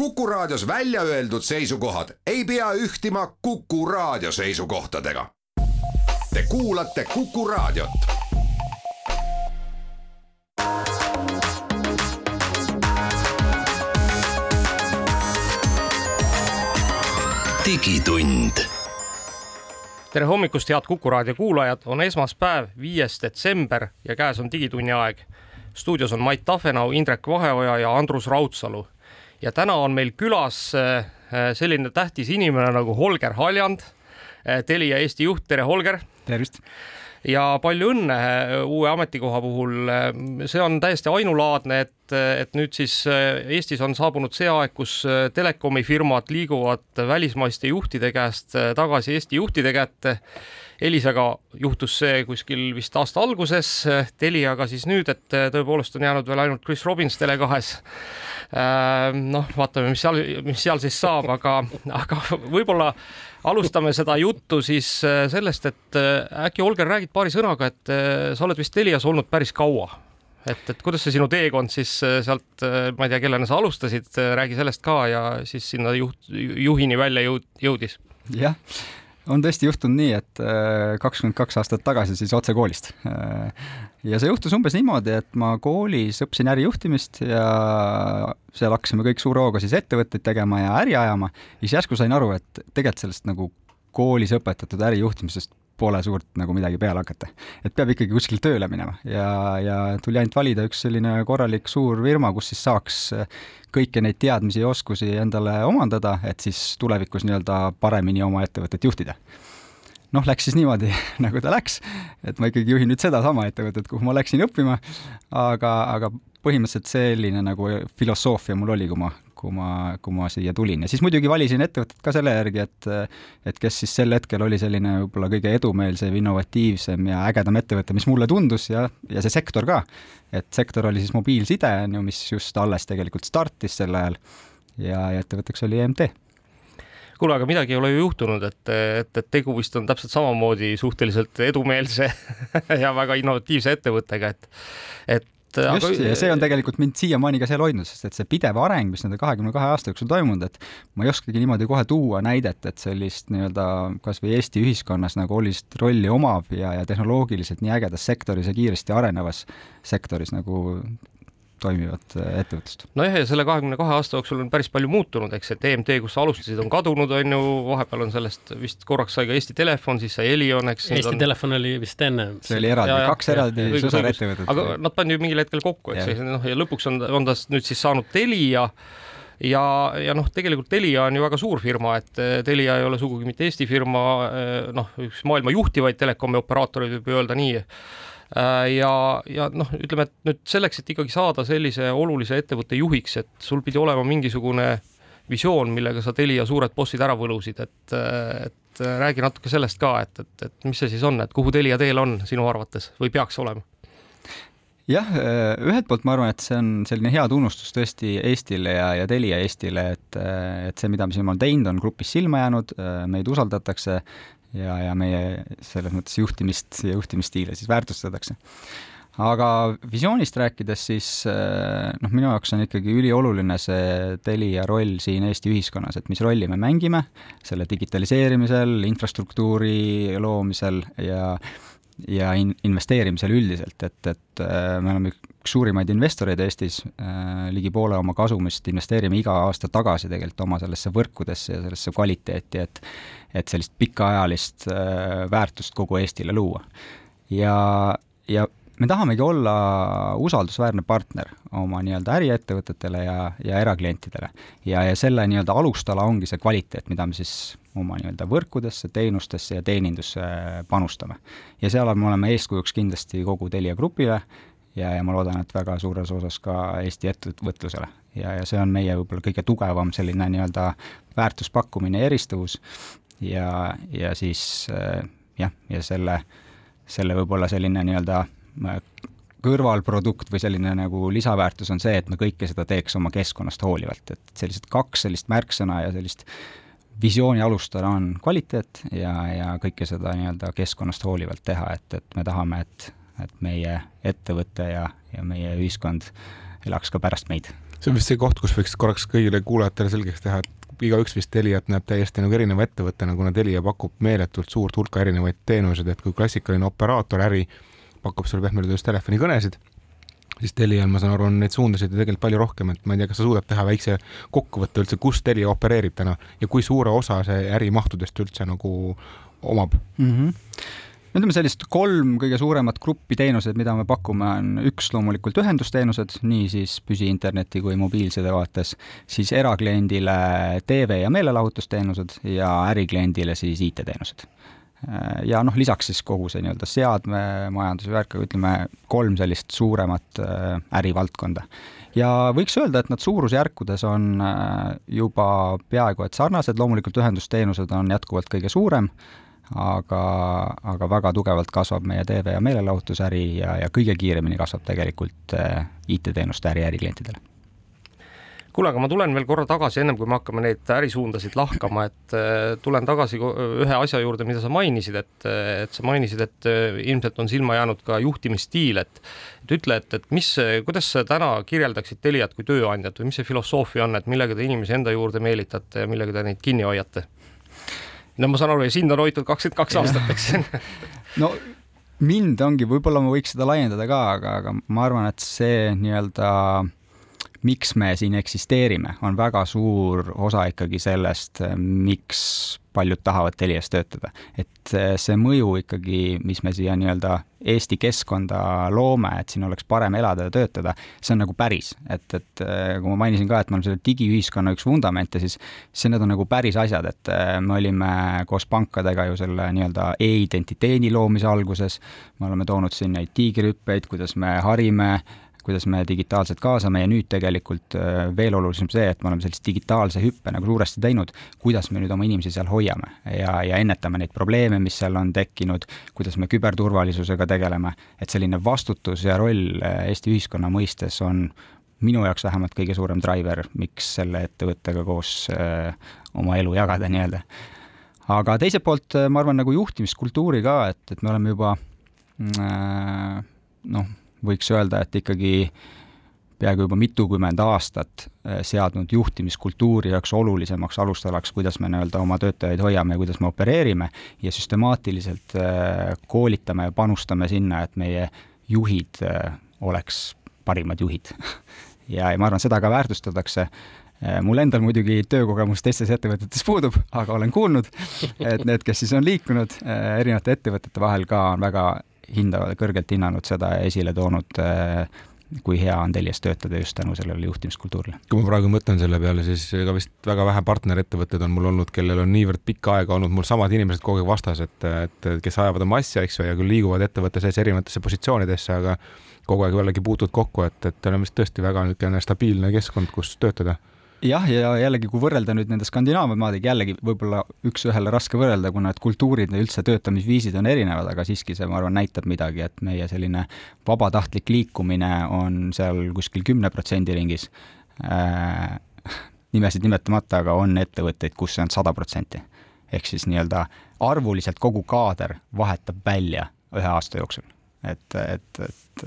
Kuku Raadios välja öeldud seisukohad ei pea ühtima Kuku Raadio seisukohtadega. Te kuulate Kuku Raadiot. digitund tere hommikust, head Kuku raadio kuulajad, on esmaspäev, viies detsember ja käes on Digitunni aeg. stuudios on Mait Tafenau, Indrek Vaheoja ja Andrus Raudsalu. Ja täna on meil külas äh, selline tähtis inimene nagu Holger Haljand, äh, Telia Eesti juht, tere Holger! tervist! ja palju õnne äh, uue ametikoha puhul. see on täiesti ainulaadne, et, et nüüd siis Eestis on saabunud see aeg, kus telekomi firmad liiguvad välismaiste juhtide käest tagasi Eesti juhtide kätte. Elisaga juhtus see kuskil vist aasta alguses, Teliaga siis nüüd, et tõepoolest on jäänud veel ainult Chris Robbins Tele2-s noh, vaatame, mis seal, mis seal siis saab, aga, aga võib-olla alustame seda juttu siis sellest, et äkki Olger räägid paari sõnaga, et sa oled vist Telias olnud päris kaua. et, et kuidas see sinu teekond siis sealt, ma ei tea, kellena sa alustasid, räägi sellest ka ja siis sinna juht, juhini välja jõud, jõudis. jah on tõesti juhtunud nii, et kakskümmend kaks aastat tagasi siis otse koolist. ja see juhtus umbes niimoodi, et ma koolis õppisin ärijuhtimist ja seal hakkasime kõik suure hooga siis ettevõtteid tegema ja äri ajama. ja siis järsku sain aru, et tegelikult sellest nagu koolis õpetatud ärijuhtimisest pole suurt nagu midagi peale hakata. et peab ikkagi kuskile tööle minema. ja, ja tuli ainult valida üks selline korralik suur firma, kus siis saaks kõiki neid teadmisi ja oskusi endale omandada, et siis tulevikus nii-öelda paremini oma ettevõtet juhtida. noh, läks siis niimoodi, nagu ta läks, et ma ikkagi juhin nüüd sedasama ettevõtet, kuhu ma läksin õppima, aga, aga põhimõtteliselt selline nagu filosoofia mul oli, kui ma, kui ma, kui ma siia tulin ja siis muidugi valisin ettevõtet ka selle järgi, et et kes siis sel hetkel oli selline võib-olla kõige edumeelsem, innovatiivsem ja ägedam ettevõte, mis mulle tundus ja, ja see sektor ka. et sektor oli siis mobiilside, on ju, mis just alles tegelikult startis sel ajal ja, ja ettevõtteks oli EMT kuule, aga midagi ei ole ju juhtunud, et, et, et tegu vist on täpselt samamoodi suhteliselt edumeelse ja väga innovatiivse ettevõttega, et, et just aga... ja see on tegelikult mind siiamaani ka seal hoidnud, sest et see pidev areng, mis nende kahekümne kahe aasta jooksul toimunud, et ma ei oskagi niimoodi kohe tuua näidet, et sellist nii-öelda kas või Eesti ühiskonnas nagu olulist rolli omav ja, ja tehnoloogiliselt nii ägedas sektoris ja kiiresti arenevas sektoris nagu toimivat äh, ettevõtlust. nojah, ja selle kahekümne kahe aasta jooksul on päris palju muutunud, eks, et EMT, kus sa alustasid, on kadunud, on ju, vahepeal on sellest vist korraks sai ka Eesti Telefon, siis sai Elion, eks. Eesti on... Telefon oli vist enne. see oli eraldi, kaks eraldi sõsarettevõtet. aga nad pandi ju mingil hetkel kokku, eks, noh, ja lõpuks on, on ta nüüd siis saanud Telia ja, ja noh, tegelikult Telia on ju väga suur firma, et eh, Telia ei ole sugugi mitte Eesti firma, eh, noh, üks maailma juhtivaid telekomi operaatoreid võib öelda nii Äh, ja, ja noh, ütleme, et nüüd selleks, et ikkagi saada sellise olulise ettevõtte juhiks, et sul pidi olema mingisugune visioon, millega sa Telia suured bossid ära võlusid, et, et räägi natuke sellest ka, et, et, et mis see siis on, et kuhu Telia teel on sinu arvates või peaks olema? jah, ühelt poolt ma arvan, et see on selline hea tunnustus tõesti Eestile ja, ja Telia Eestile, et, et see, mida me siin oleme teinud, on grupis silma jäänud, meid usaldatakse, ja, ja meie selles mõttes juhtimist ja juhtimisstiile siis väärtustatakse. aga visioonist rääkides, siis eh, noh, minu jaoks on ikkagi ülioluline see Telia roll siin Eesti ühiskonnas, et mis rolli me mängime selle digitaliseerimisel, infrastruktuuri loomisel ja ja in-, investeerimisel üldiselt, et, et äh, me oleme üks suurimaid investoreid Eestis, äh, ligi poole oma kasumist investeerime iga aasta tagasi tegelikult oma sellesse võrkudesse ja sellesse kvaliteeti, et et sellist pikaajalist äh, väärtust kogu Eestile luua. ja, ja me tahamegi olla usaldusväärne partner oma nii-öelda äriettevõtetele ja, ja eraklientidele. ja, ja selle nii-öelda alustala ongi see kvaliteet, mida me siis oma nii-öelda võrkudesse, teenustesse ja teenindusse panustame. ja seal me oleme eeskujuks kindlasti kogu Telia Grupile ja, ja ma loodan, et väga suures osas ka Eesti ettevõtlusele. ja, ja see on meie võib-olla kõige tugevam selline nii-öelda väärtuspakkumine ja eristuvus ja, ja siis jah, ja selle, selle võib-olla selline nii-öelda kõrvalprodukt või selline nagu lisaväärtus on see, et me kõike seda teeks oma keskkonnast hoolivalt, et sellised kaks sellist märksõna ja sellist visiooni alustala on kvaliteet ja, ja kõike seda nii-öelda keskkonnast hoolivalt teha, et, et me tahame, et, et meie ettevõte ja, ja meie ühiskond elaks ka pärast meid. See on vist see koht, kus võiks korraks kõigile kuulajatele selgeks teha, et igaüks vist Teliat näeb täiesti nagu erineva ettevõttena, kuna Telia pakub meeletult suurt hulka erinevaid teenuseid, et kui klassikaline operaator äri pakub sulle pehmelt öeldes telefonikõnesid, siis Telial, ma saan aru, on neid suundasid ju tegelikult palju rohkem, et ma ei tea, kas sa suudad teha väikse kokkuvõtte üldse, kus Telia opereerib täna ja kui suure osa see ärimahtudest üldse nagu omab mm? -hmm ütleme sellist kolm kõige suuremat gruppi teenuseid, mida me pakume, on üks loomulikult ühendusteenused, nii siis püsiinterneti kui mobiilside vaates, siis erakliendile TV ja meelelahutusteenused ja ärikliendile siis IT-teenused. Ja noh, lisaks siis kogu see nii-öelda seadmemajanduse värk, aga ütleme kolm sellist suuremat äh, ärivaldkonda. Ja võiks öelda, et nad suurusjärkudes on äh, juba peaaegu et sarnased, loomulikult ühendusteenused on jätkuvalt kõige suurem aga, aga väga tugevalt kasvab meie TV- ja meelelahutusäri ja, ja kõige kiiremini kasvab tegelikult äh, IT-teenuste äri äriklientidele kuule, aga ma tulen veel korra tagasi, ennem kui me hakkame neid ärisuundasid lahkama, et äh, tulen tagasi ühe asja juurde, mida sa mainisid, et, et sa mainisid, et äh, ilmselt on silma jäänud ka juhtimisstiil, et et ütle, et, et mis, kuidas sa täna kirjeldaksid Teliat kui tööandjat või mis see filosoofia on, et millega te inimesi enda juurde meelitate ja millega te neid kinni hoiate? no ma saan aru, ja sind on hoitud kakskümmend kaks aastat, eks no mind ongi, võib-olla ma võiks seda laiendada ka, aga, aga ma arvan, et see nii-öelda miks me siin eksisteerime, on väga suur osa ikkagi sellest, miks paljud tahavad Telias töötada. et see mõju ikkagi, mis me siia nii-öelda Eesti keskkonda loome, et siin oleks parem elada ja töötada, see on nagu päris, et, et kui ma mainisin ka, et me oleme selle digiühiskonna üks vundamente, siis see, need on nagu päris asjad, et me olime koos pankadega ju selle nii-öelda e-identiteedi loomise alguses, me oleme toonud siin neid tiigrihüppeid, kuidas me harime kuidas me digitaalselt kaasame ja nüüd tegelikult äh, veel olulisem see, et me oleme sellise digitaalse hüppe nagu suuresti teinud, kuidas me nüüd oma inimesi seal hoiame ja, ja ennetame neid probleeme, mis seal on tekkinud, kuidas me küberturvalisusega tegeleme, et selline vastutus ja roll äh, Eesti ühiskonna mõistes on minu jaoks vähemalt kõige suurem driver, miks selle ettevõttega koos öö, äh, oma elu jagada nii-öelda. aga teiselt poolt ma arvan, nagu juhtimiskultuuri ka, et, et me oleme juba mm, noh, võiks öelda, et ikkagi peaaegu juba mitukümmend aastat eh, seadnud juhtimiskultuuri üheks olulisemaks alustalaks, kuidas me nii-öelda oma töötajaid hoiame ja kuidas me opereerime ja süstemaatiliselt eh, koolitame ja panustame sinna, et meie juhid eh, oleks parimad juhid. Ja, ja ma arvan, seda ka väärtustatakse. Mul endal muidugi töökogemus teistes ettevõtetes puudub, aga olen kuulnud, et need, kes siis on liikunud erinevate ettevõtete vahel ka on väga hindavad, kõrgelt hinnanud seda ja esile toonud äh, kui hea on Telias töötada just tänu sellele juhtimiskultuurile. kui ma praegu mõtlen selle peale, siis ega vist väga vähe partnerettevõtted on mul olnud, kellel on niivõrd pikka aega olnud mul samad inimesed kogu aeg vastas, et, et kes ajavad oma asja, eks ju, ja küll liiguvad ettevõtte sees erinevatesse positsioonidesse, aga kogu aeg jällegi puutud kokku, et, et on vist tõesti väga niisugune stabiilne keskkond, kus töötada jah, ja jällegi, kui võrrelda nüüd nende Skandinaavia maadega, jällegi võib-olla üks-ühele raske võrrelda, kuna et kultuurid ja üldse töötamisviisid on erinevad, aga siiski see, ma arvan, näitab midagi, et meie selline vabatahtlik liikumine on seal kuskil kümne protsendi ringis äh,. nimesid nimetamata, aga on ettevõtteid, kus see on sada protsenti. ehk siis nii-öelda arvuliselt kogu kaader vahetab välja ühe aasta jooksul. et, et, et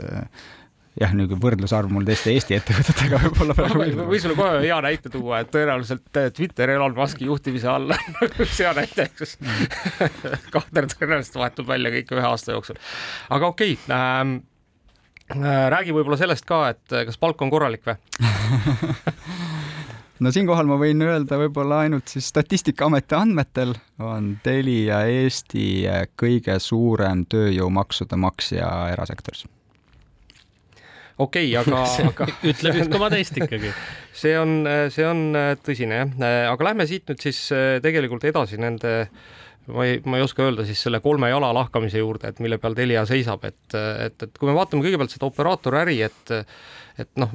jah, niisugune võrdlusarv mul teiste Eesti ettevõtetega võib-olla praegu no, või sulle kohe hea näite tuua, et tõenäoliselt eh, Twitter Elon Musk'i juhtimise all üks hea näide, eks Kahter tõenäoliselt vahetub välja kõik ühe aasta jooksul. aga okei okay, ähm,, äh, räägi võib-olla sellest ka, et kas palk on korralik või? No siinkohal ma võin öelda võib-olla ainult siis Statistikaameti andmetel on Telia Eesti kõige suurem tööjõumaksude maksja erasektoris okei okay,, aga, aga ütleb üks koma teist ikkagi. see on, see on tõsine jah, aga lähme siit nüüd siis eh, tegelikult edasi nende ma ei, ma ei oska öelda siis selle kolme jala lahkamise juurde, et mille peal Telia seisab, et, et, et kui me vaatame kõigepealt seda operaatori äri, et et noh,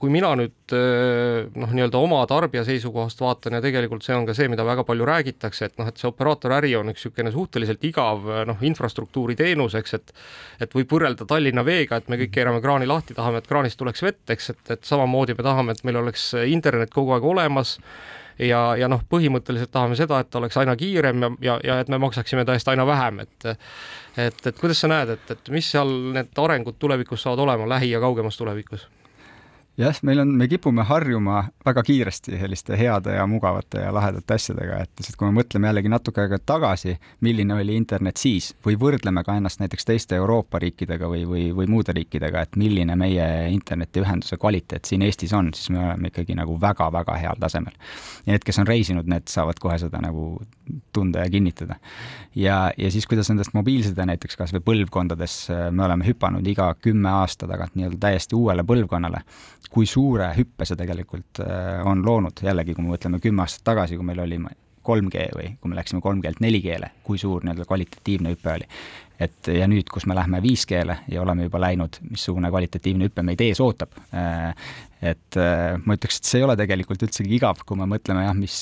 kui mina nüüd noh, nii-öelda oma tarbija seisukohast vaatan ja tegelikult see on ka see, mida väga palju räägitakse, et noh, et see operaatori äri on üks niisugune suhteliselt igav noh, infrastruktuuri teenus, eks, et et võib võrrelda Tallinna veega, et me kõik keerame kraani lahti, tahame, et kraanist tuleks vett, eks, et, et samamoodi me tahame, et meil oleks internet kogu aeg olemas ja, ja noh, põhimõtteliselt tahame seda, et oleks aina kiirem ja, ja, ja et me maksaksime ta eest aina vähem, et et, et kuidas sa näed, et, et mis seal need arengud tulevikus saavad olema lähi- ja kaugemas tulevikus? Jah, meil on, me kipume harjuma väga kiiresti selliste heade ja mugavate ja lahedate asjadega, et lihtsalt kui me mõtleme jällegi natuke aega tagasi, milline oli internet siis või võrdleme ka ennast näiteks teiste Euroopa riikidega või, või, või muude riikidega, et milline meie internetiühenduse kvaliteet siin Eestis on, siis me oleme ikkagi nagu väga-väga heal tasemel. need, kes on reisinud, need saavad kohe seda nagu tunda ja kinnitada. ja, ja siis, kuidas nendest mobiilside näiteks kas või põlvkondades me oleme hüpanud iga kümme aasta tagant nii-öelda täiesti uuele põlvkonnale kui suure hüppe see tegelikult äh, on loonud, jällegi, kui me mõtleme kümme aastat tagasi, kui meil oli 3G või kui me läksime 3G-lt 4G-le, kui suur nii-öelda kvalitatiivne hüpe oli. et ja nüüd, kus me lähme 5G-le ja oleme juba läinud, missugune kvalitatiivne hüpe meid ees ootab, äh, et äh, ma ütleks, et see ei ole tegelikult üldsegi igav, kui me mõtleme jah, mis,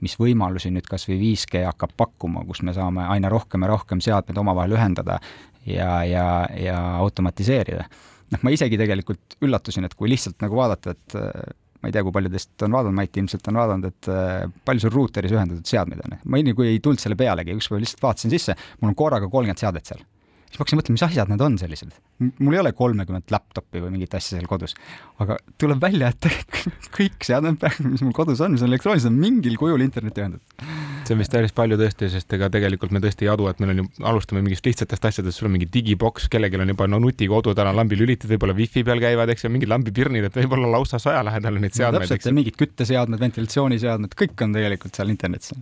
mis võimalusi nüüd kas või 5G hakkab pakkuma, kus me saame aina rohkem ja rohkem seadmeid omavahel ühendada ja, ja, ja automatiseerida noh, ma isegi tegelikult üllatusin, et kui lihtsalt nagu vaadata, et äh, ma ei tea, kui palju teist on vaadanud, Mait ilmselt on vaadanud, et äh, palju sul ruuteris ühendatud seadmeid on. ma nagu ei tulnud selle pealegi, ükspäev lihtsalt vaatasin sisse, mul on korraga kolmkümmend seadet seal. siis ma hakkasin mõtlema, mis asjad need on sellised. mul ei ole kolmekümmet laptopi või mingit asja seal kodus. aga tuleb välja, et kõik seadmed, mis mul kodus on, mis on elektroonilised, on mingil kujul interneti ühendatud see on vist päris palju tõesti, sest ega tegelikult me tõesti ei adu, et meil on ju, alustame mingist lihtsatest asjadest, sul on mingi digiboks, kellelgi on juba no nutikodu, tal on lambilülitid, võib-olla wifi peal käivad, eks ju, mingid lambipirnid, et võib-olla lausa saja lähedal on neid seadmeid täpselt, mingid kütteseadmed, ventilatsiooniseadmed, kõik on tegelikult seal internetis.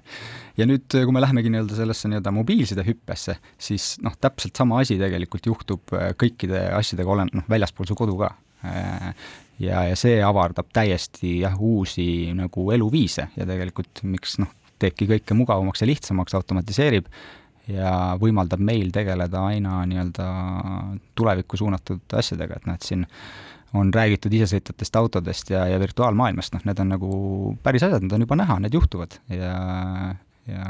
ja nüüd, kui me lähemegi nii-öelda sellesse nii-öelda mobiilside hüppesse, siis noh, täpselt sama asi tegelikult juhtub äh, kõikide asjadega, olen noh, väljaspool su kodu ka äh, ja, ja see avardab täiesti jah, uusi nagu eluviise ja tegelikult miks noh, teebki kõike mugavamaks ja lihtsamaks, automatiseerib ja võimaldab meil tegeleda aina nii-öelda tulevikku suunatud asjadega, et et siin on räägitud isesõitvatest autodest ja, ja virtuaalmaailmast, noh, need on nagu päris asjad, need on juba näha, need juhtuvad ja, ja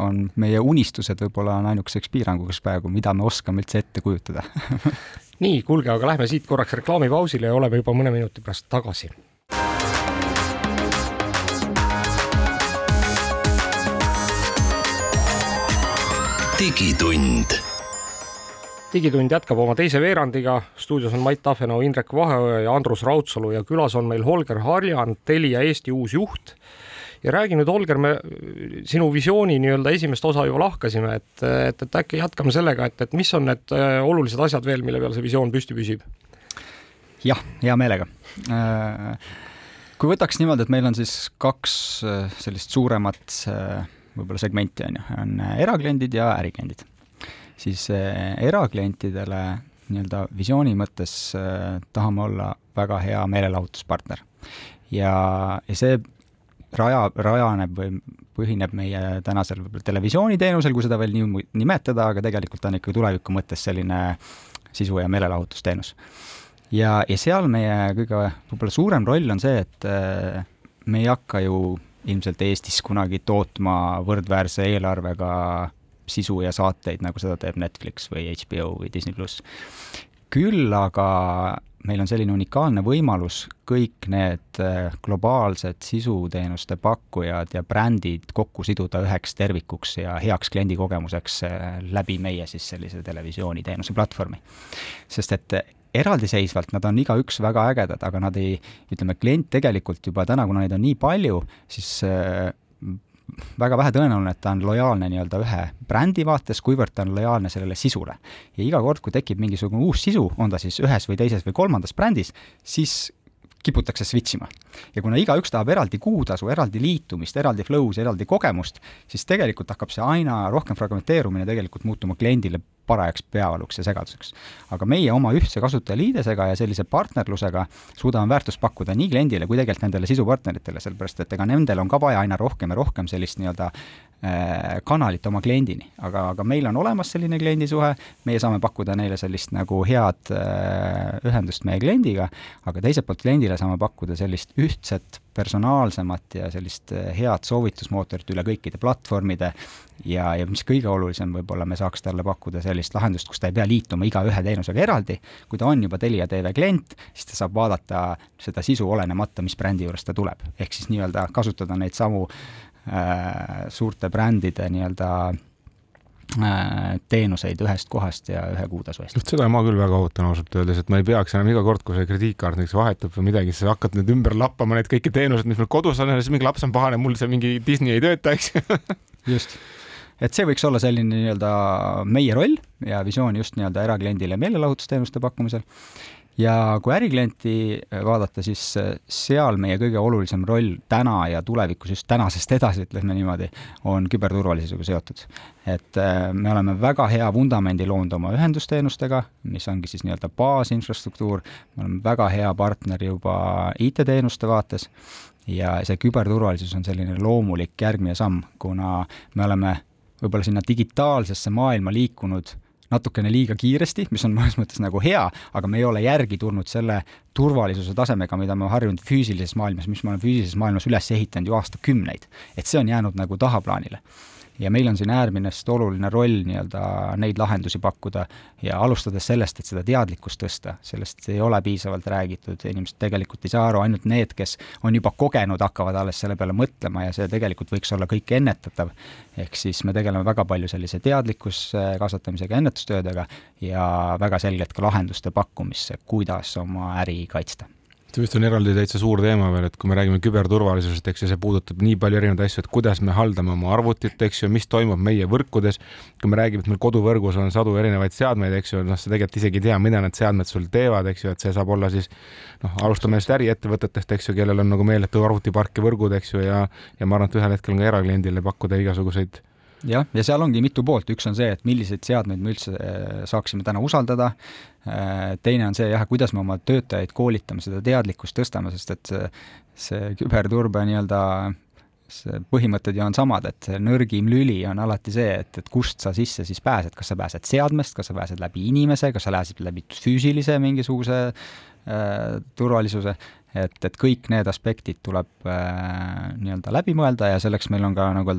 on meie unistused võib-olla on ainukeseks piiranguks praegu, mida me oskame üldse ette kujutada. Nii, kuulge, aga lähme siit korraks reklaamipausile ja oleme juba mõne minuti pärast tagasi digitund. digitund jätkab oma teise veerandiga, stuudios on Mait Tafenau, Indrek Vaheoja ja Andrus Raudsalu ja külas on meil Holger Harjan, Telia Eesti uus juht. ja räägi nüüd, Holger, me sinu visiooni nii-öelda esimest osa juba lahkasime, et, et, et äkki jätkame sellega, et, et mis on need äh, olulised asjad veel, mille peal see visioon püsti püsib? jah, hea meelega äh, kui võtaks niimoodi, et meil on siis kaks äh, sellist suuremat võib-olla segmenti, on ju, on äh, erakliendid ja ärikliendid. siis äh, eraklientidele nii-öelda visiooni mõttes äh, tahame olla väga hea meelelahutuspartner. ja, ja see raja, rajaneb või põhineb meie tänasel võib-olla televisiooniteenusel, kui seda veel nii nimetada, aga tegelikult on ikka tuleviku mõttes selline sisu- ja meelelahutusteenus. ja, ja seal meie kõige võib-olla suurem roll on see, et me ei hakka ju ilmselt Eestis kunagi tootma võrdväärse eelarvega sisu ja saateid, nagu seda teeb Netflix või HBO või Disney pluss. küll aga meil on selline unikaalne võimalus kõik need äh, globaalsed sisuteenuste pakkujad ja brändid kokku siduda üheks tervikuks ja heaks kliendikogemuseks äh, läbi meie siis sellise televisiooniteenuse platvormi. sest et eraldiseisvalt nad on igaüks väga ägedad, aga nad ei, ütleme, klient tegelikult juba täna, kuna neid on nii palju, siis äh, väga vähe tõenäoline, et ta on lojaalne nii-öelda ühe brändi vaates, kuivõrd ta on lojaalne sellele sisule. ja iga kord, kui tekib mingisugune uus sisu, on ta siis ühes või teises või kolmandas brändis, siis kiputakse switch ima. ja kuna igaüks tahab eraldi kuutasu, eraldi liitumist, eraldi flow's, eraldi kogemust, siis tegelikult hakkab see aina rohkem fragmenteerumine tegelikult muutuma kliendile parajaks peavaluks ja segaduseks. aga meie oma ühtse kasutajaliidesega ja sellise partnerlusega suudame väärtust pakkuda nii kliendile kui tegelikult nendele sisupartneritele, sellepärast et ega nendel on ka vaja aina rohkem ja rohkem sellist nii-öelda kanalit oma kliendini, aga, aga meil on olemas selline kliendisuhe, meie saame pakkuda neile sellist nagu head äh, ühendust meie kliendiga, aga teiselt poolt kliendile saame pakkuda sellist ühtset personaalsemat ja sellist eh, head soovitusmootorit üle kõikide platvormide ja, ja mis kõige olulisem, võib-olla me saaks talle pakkuda sellist lahendust, kus ta ei pea liituma iga ühe teenusega eraldi, kui ta on juba Telia tv klient, siis ta saab vaadata seda sisu olenemata, mis brändi juurest ta tuleb. ehk siis nii-öelda kasutada neid samu äh, suurte brändide nii-öelda Äh, teenuseid ühest kohast ja ühe kuutasu eest. seda ma küll väga ootan ausalt öeldes, et ma ei peaks enam iga kord, kui see krediitkaart näiteks vahetub või midagi, siis hakkad nüüd ümber lappama neid kõiki teenuseid, mis mul kodus on ja siis mingi laps on pahane, mul see mingi Disney ei tööta, eks just, et see võiks olla selline nii-öelda meie roll ja visioon just nii-öelda erakliendile meelelahutusteenuste pakkumisel ja kui äriklienti äh, vaadata, siis äh, seal meie kõige olulisem roll täna ja tulevikus, just tänasest edasi, ütleme niimoodi, on küberturvalisusega seotud. et äh, me oleme väga hea vundamendi loonud oma ühendusteenustega, mis ongi siis nii-öelda baasinfrastruktuur, me oleme väga hea partner juba IT-teenuste vaates ja see küberturvalisus on selline loomulik järgmine samm, kuna me oleme võib-olla sinna digitaalsesse maailma liikunud natukene liiga kiiresti, mis on mõnes mõttes nagu hea, aga me ei ole järgi tulnud selle turvalisuse tasemega, mida me harjunud füüsilises maailmas, mis me oleme füüsilises maailmas üles ehitanud ju aastakümneid. et see on jäänud nagu tahaplaanile ja meil on siin äärmiselt oluline roll nii-öelda neid lahendusi pakkuda ja alustades sellest, et seda teadlikkust tõsta, sellest ei ole piisavalt räägitud, inimesed tegelikult ei saa aru, ainult need, kes on juba kogenud, hakkavad alles selle peale mõtlema ja see tegelikult võiks olla kõik ennetatav. ehk siis me tegeleme väga palju sellise teadlikkuse kasvatamisega, ennetustöödega ja väga selgelt ka lahenduste pakkumisse, kuidas oma äri kaitsta see vist on eraldi täitsa suur teema veel, et kui me räägime küberturvalisusest, eks ju, see puudutab nii palju erinevaid asju, et kuidas me haldame oma arvutit, eks ju, mis toimub meie võrkudes. kui me räägime, et meil koduvõrgus on sadu erinevaid seadmeid, eks ju, noh, sa tegelikult isegi ei tea, mida need seadmed sul teevad, eks ju, et see saab olla siis noh, alustame just äriettevõtetest, eks ju, kellel on nagu meeletu arvutipark ja võrgud, eks ju, ja ja ma arvan, et ühel hetkel on ka erakliendile pakkuda igasuguseid jah, ja seal ongi mitu poolt, üks on see, et milliseid seadmeid me üldse äh, saaksime täna usaldada, äh, teine on see jah, kuidas me oma töötajaid koolitame, seda teadlikkust tõstame, sest et see, see küberturbe nii-öelda põhimõtted ju on samad, et nõrgim lüli on alati see, et, et kust sa sisse siis pääsed, kas sa pääsed seadmest, kas sa pääsed läbi inimese, kas sa pääsed läbi füüsilise mingisuguse äh, turvalisuse, et, et kõik need aspektid tuleb äh, nii-öelda läbi mõelda ja selleks meil on ka nagu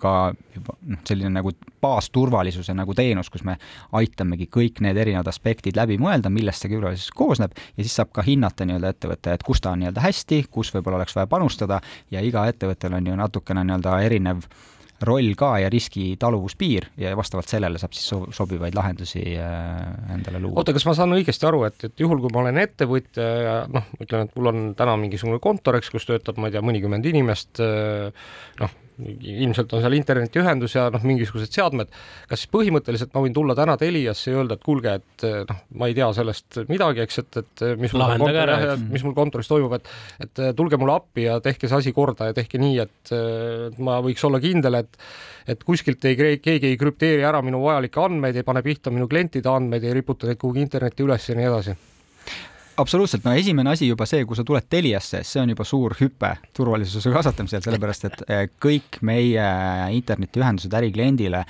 ka juba noh, selline nagu baasturvalisuse nagu teenus, kus me aitamegi kõik need erinevad aspektid läbi mõelda, millest see turvalisus koosneb ja siis saab ka hinnata nii-öelda ettevõte, et kus ta on nii-öelda hästi, kus võib-olla oleks vaja panustada ja iga ettevõttel on ju natukene nii-öelda erinev roll ka ja riski taluvuspiir ja vastavalt sellele saab siis so sobivaid lahendusi äh, endale luua. oota, kas ma saan õigesti aru, et, et juhul, kui ma olen ettevõtja ja noh, ütlen, et mul on täna mingisugune kontor, eks, kus töötab, ma ei tea, mõnikümmend inimest, äh, noh, ilmselt on seal internetiühendus ja noh, mingisugused seadmed, kas siis põhimõtteliselt ma võin tulla täna Teliasse ja öelda, et kuulge, et noh, ma ei tea sellest midagi, eks, et, et mis mul kontor, ära, mis mul kontoris toimub, et et tulge mulle appi ja tehke see asi korda ja tehke nii, et ma võiks olla kindel, et et kuskilt ei, keegi ei krüpteeri ära minu vajalikke andmeid, ei pane pihta minu klientide andmeid, ei riputa neid kuhugi internetti üles ja nii edasi absoluutselt, no esimene asi juba see, kui sa tuled Teliasse, see on juba suur hüpe turvalisuse kasvatamisel, sellepärast et eh, kõik meie internetiühendused ärikliendile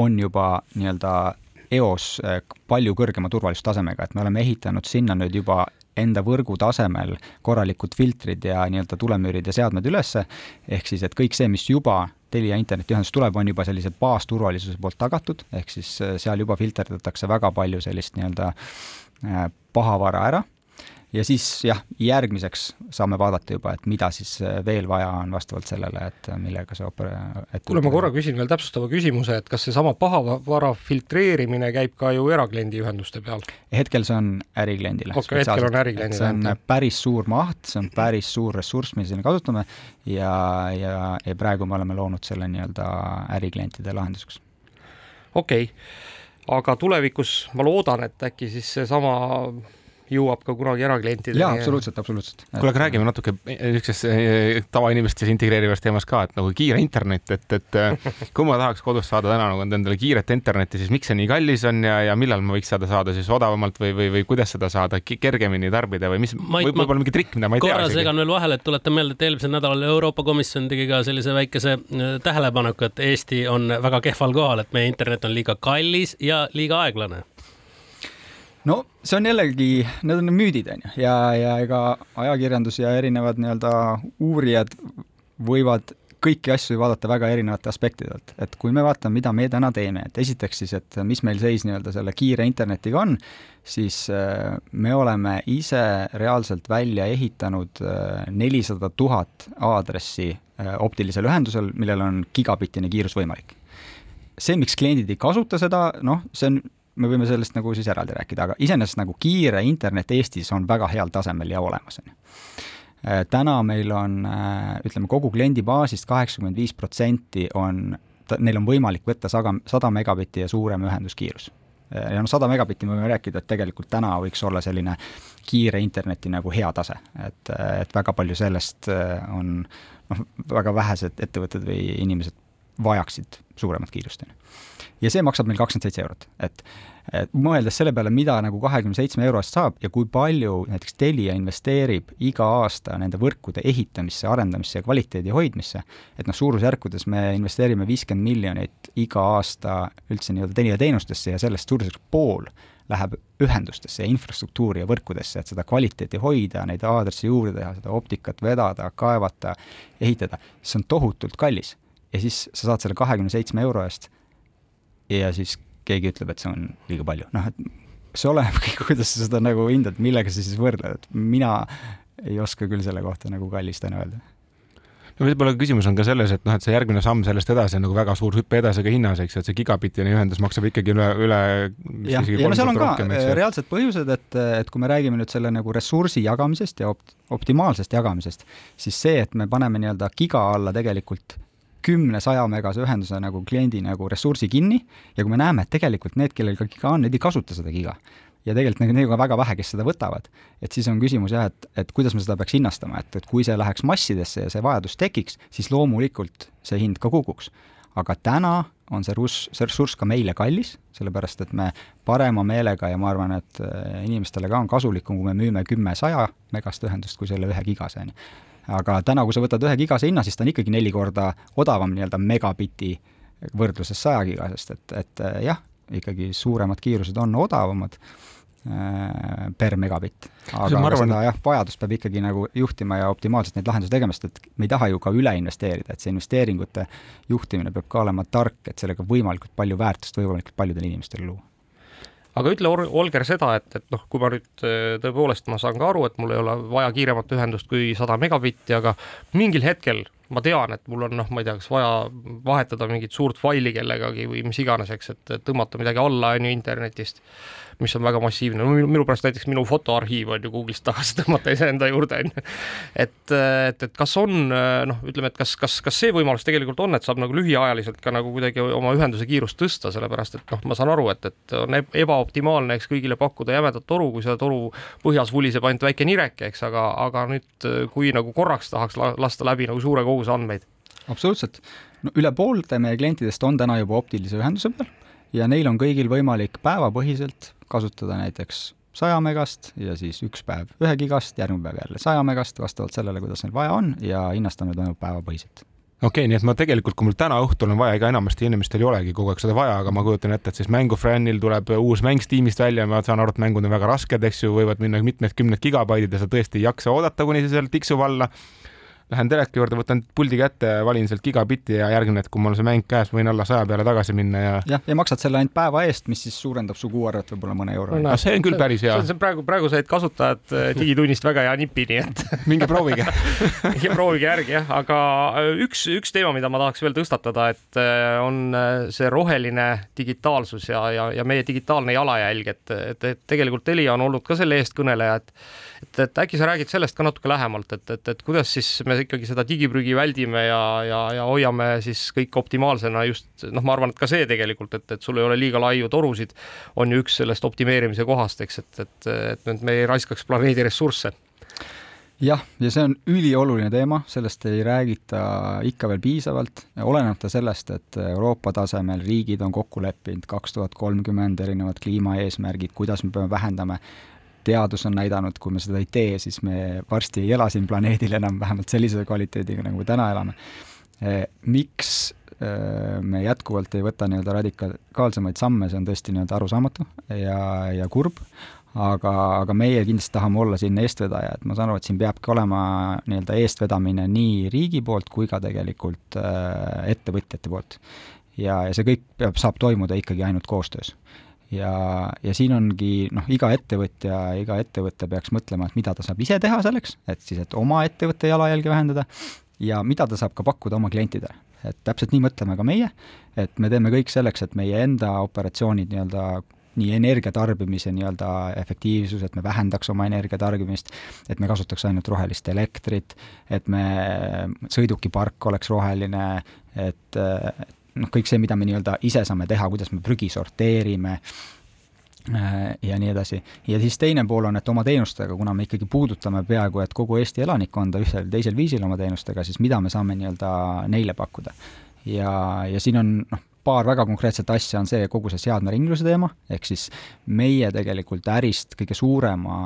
on juba nii-öelda eos eh, palju kõrgema turvalisustasemega, et me oleme ehitanud sinna nüüd juba enda võrgu tasemel korralikud filtrid ja nii-öelda tulemüürid ja seadmed ülesse, ehk siis, et kõik see, mis juba Telia internetiühendus tuleb, on juba sellise baasturvalisuse poolt tagatud, ehk siis eh, seal juba filterdatakse väga palju sellist nii-öelda pahavara ära ja siis jah, järgmiseks saame vaadata juba, et mida siis äh, veel vaja on vastavalt sellele, et äh, millega see opera-. kuule, ma korra küsin veel täpsustava küsimuse, et kas seesama pahavara filtreerimine käib ka ju erakliendi ühenduste peal? hetkel see on ärikliendile. okei okay,, hetkel on ärikliendile. see on päris suur maht, see on päris suur ressurss, mida siin kasutame ja, ja, ja praegu me oleme loonud selle nii-öelda äriklientide lahenduseks. okei okay., aga tulevikus ma loodan, et äkki siis seesama jõuab ka kunagi eraklientideni. jaa, absoluutselt, absoluutselt. kuule, aga räägime natuke niisugusest eh, tavainimeste integreerivast teemast ka, et nagu kiire internet, et, et eh, kui ma tahaks kodus saada täna nagu endale kiiret internetti, siis miks see nii kallis on ja, ja millal ma võiks seda saada siis odavamalt või, või, või kuidas seda saada kergemini tarbida või mis, võib-olla mingi trikk, mida ma ei tea. korra segan veel vahele, et tuletan meelde, et eelmisel nädalal Euroopa Komisjon tegi ka sellise väikese eh, tähelepaneku, et Eesti on väga kehval kohal, et meie internet on liiga kallis ja liiga aeglane no see on jällegi, need on müüdid, on ju, ja, ja ega ajakirjandus ja erinevad nii-öelda uurijad võivad kõiki asju vaadata väga erinevate aspektide alt, et kui me vaatame, mida me täna teeme, et esiteks siis, et mis meil seis nii-öelda selle kiire internetiga on, siis äh, me oleme ise reaalselt välja ehitanud äh, nelisada tuhat aadressi äh, optilisel ühendusel, millel on gigabitine kiirus võimalik. See, miks kliendid ei kasuta seda, noh, see on, me võime sellest nagu siis eraldi rääkida, aga iseenesest nagu kiire internet Eestis on väga heal tasemel ja olemas, on ju Äh, täna meil on, äh, ütleme, kogu kliendibaasist kaheksakümmend viis protsenti on, neil on võimalik võtta saga, sada megabitti ja suurem ühenduskiirus. Äh, ja noh, sada megabitti me võime rääkida, et tegelikult täna võiks olla selline kiire interneti nagu hea tase, et, et väga palju sellest on noh, väga vähesed ettevõtted või inimesed vajaksid suuremat kiirust, on ju. Ja see maksab meil kakskümmend seitse eurot, et et mõeldes selle peale, mida nagu kahekümne seitsme euro eest saab ja kui palju näiteks Telia investeerib iga aasta nende võrkude ehitamisse, arendamisse ja kvaliteedi hoidmisse, et noh, suurusjärkudes me investeerime viiskümmend miljonit iga aasta üldse nii-öelda Telia teenustesse ja sellest suurusjärk pool läheb ühendustesse ja infrastruktuuri ja võrkudesse, et seda kvaliteeti hoida, neid aadresse juurde teha, seda optikat vedada, kaevata, ehitada, see on tohutult kallis. ja siis sa saad selle kahekümne seitsme euro eest ja siis keegi ütleb, et see on liiga palju, noh et see oleneb kõik, kuidas sa seda nagu hindad, millega sa siis võrdled, et mina ei oska küll selle kohta nagu kallist täna öelda. No võib-olla küsimus on ka selles, et noh, et see järgmine samm sellest edasi on nagu väga suur hüpe edasi ka hinnas, eks ju, et see gigabitine ühendus maksab ikkagi üle, üle jah, ja no seal on rohkem, ka reaalsed põhjused, et, et kui me räägime nüüd selle nagu ressursi jagamisest ja opt-, optimaalsest jagamisest, siis see, et me paneme nii-öelda giga alla tegelikult kümne, saja megase ühenduse nagu kliendi nagu ressursi kinni ja kui me näeme, et tegelikult need, kellel ka giga on, need ei kasuta seda giga, ja tegelikult neid on väga vähe, kes seda võtavad, et siis on küsimus jah, et, et kuidas me seda peaks hinnastama, et, et kui see läheks massidesse ja see vajadus tekiks, siis loomulikult see hind ka kukuks. aga täna on see russ, see ressurss ka meile kallis, sellepärast et me parema meelega ja ma arvan, et äh, inimestele ka on kasulikum, kui me müüme kümme saja megast ühendust, kui selle ühe gigase, on ju aga täna, kui sa võtad ühe gigase hinna, siis ta on ikkagi neli korda odavam nii-öelda megabitti võrdluses saja gigasest, et, et eh, jah, ikkagi suuremad kiirused on odavamad äh, per megabitt. aga, aga seda jah, vajadust peab ikkagi nagu juhtima ja optimaalselt neid lahendusi tegema, sest et me ei taha ju ka üle investeerida, et see investeeringute juhtimine peab ka olema tark, et sellega võimalikult palju väärtust võimalikult paljudele inimestele luua aga ütle, Olger, seda, et, et noh, kui ma nüüd äh, tõepoolest, ma saan ka aru, et mul ei ole vaja kiiremat ühendust kui sada megabitti, aga mingil hetkel ma tean, et mul on noh, ma ei tea, kas vaja vahetada mingit suurt faili kellegagi või mis iganes, eks, et tõmmata midagi alla, on ju, internetist mis on väga massiivne, no minu pärast näiteks minu fotoarhiiv on ju Google'ist tagasi tõmmata iseenda juurde, on ju. et, et, et kas on noh, ütleme, et kas, kas, kas see võimalus tegelikult on, et saab nagu lühiajaliselt ka nagu kuidagi oma ühenduse kiirust tõsta, sellepärast et noh, ma saan aru, et, et on ebaoptimaalne, eks kõigile pakkuda jämedat toru, kui selle toru põhjas vuliseb ainult väike nireke, eks, aga, aga nüüd, kui nagu korraks tahaks lasta läbi nagu suure koguse andmeid. absoluutselt, no üle poolte meie klientidest on täna juba optilise ühenduse peal ja neil on kõigil võimalik päevapõhiselt kasutada näiteks saja megast ja siis üks päev ühe gigast, järgmine päev jälle saja megast, vastavalt sellele, kuidas neil vaja on ja hinnastamine toimub päevapõhiselt. Okei okay,, nii et ma tegelikult, kui mul täna õhtul on vaja, ega enamasti inimestel ei olegi kogu aeg seda vaja, aga ma kujutan ette, et siis mängufännil tuleb uus mäng Steamist välja, ma saan aru, et mängud on väga rasked, eks ju, võivad minna mitmed-kümned gigabaidid ja sa tõesti ei jaksa oodata, kuni see seal tiksub alla lähen teleka juurde, võtan puldi kätte, valin sealt gigabitti ja järgmine hetk, kui mul on see mäng käes, võin alla saja peale tagasi minna ja jah, ja maksad selle ainult päeva eest, mis siis suurendab su kuuarvet võib-olla mõne euro no,. see on küll päris hea. see on praegu, praegu said kasutajad äh, digitunnist väga hea nipi, nii et minge proovige minge proovige järgi jah, aga äh, üks, üks teema, mida ma tahaks veel tõstatada, et äh, on see roheline digitaalsus ja, ja, ja meie digitaalne jalajälg, et, et, et tegelikult Telia on olnud ka selle eestkõneleja, et et, et äkki sa räägid sellest ka natuke lähemalt, et, et, et kuidas siis me ikkagi seda digiprügi väldime ja, ja, ja hoiame siis kõik optimaalsena just noh, ma arvan, et ka see tegelikult, et, et sul ei ole liiga laiu torusid, on ju üks sellest optimeerimise kohast, eks, et, et, et nüüd me ei raiskaks planeedi ressursse. Jah, ja see on ülioluline teema, sellest ei räägita ikka veel piisavalt, olenemata sellest, et Euroopa tasemel riigid on kokku leppinud kaks tuhat kolmkümmend erinevad kliimaeesmärgid, kuidas me peame vähendama teadus on näidanud, kui me seda ei tee, siis me varsti ei ela siin planeedil enam vähemalt sellise kvaliteediga, nagu me täna elame. Eh, miks eh, me jätkuvalt ei võta nii-öelda radikaalsemaid samme, see on tõesti nii-öelda arusaamatu ja, ja kurb, aga, aga meie kindlasti tahame olla siin eestvedaja, et ma saan aru, et siin peabki olema nii-öelda eestvedamine nii riigi poolt kui ka tegelikult äh, ettevõtjate poolt. ja, ja see kõik peab, saab toimuda ikkagi ainult koostöös ja, ja siin ongi noh, iga ettevõtja, iga ettevõte peaks mõtlema, et mida ta saab ise teha selleks, et siis, et oma ettevõtte jalajälge vähendada ja mida ta saab ka pakkuda oma klientidele. et täpselt nii mõtleme ka meie, et me teeme kõik selleks, et meie enda operatsioonid nii-öelda nii energia tarbimise nii-öelda efektiivsus, et me vähendaks oma energia tarbimist, et me kasutaks ainult rohelist elektrit, et me, sõidukipark oleks roheline, et noh, kõik see, mida me nii-öelda ise saame teha, kuidas me prügi sorteerime ja nii edasi. ja siis teine pool on, et oma teenustega, kuna me ikkagi puudutame peaaegu et kogu Eesti elanikkonda ühel teisel viisil oma teenustega, siis mida me saame nii-öelda neile pakkuda. ja, ja siin on noh, paar väga konkreetset asja on see kogu see seadmeringluse teema, ehk siis meie tegelikult ärist kõige suurema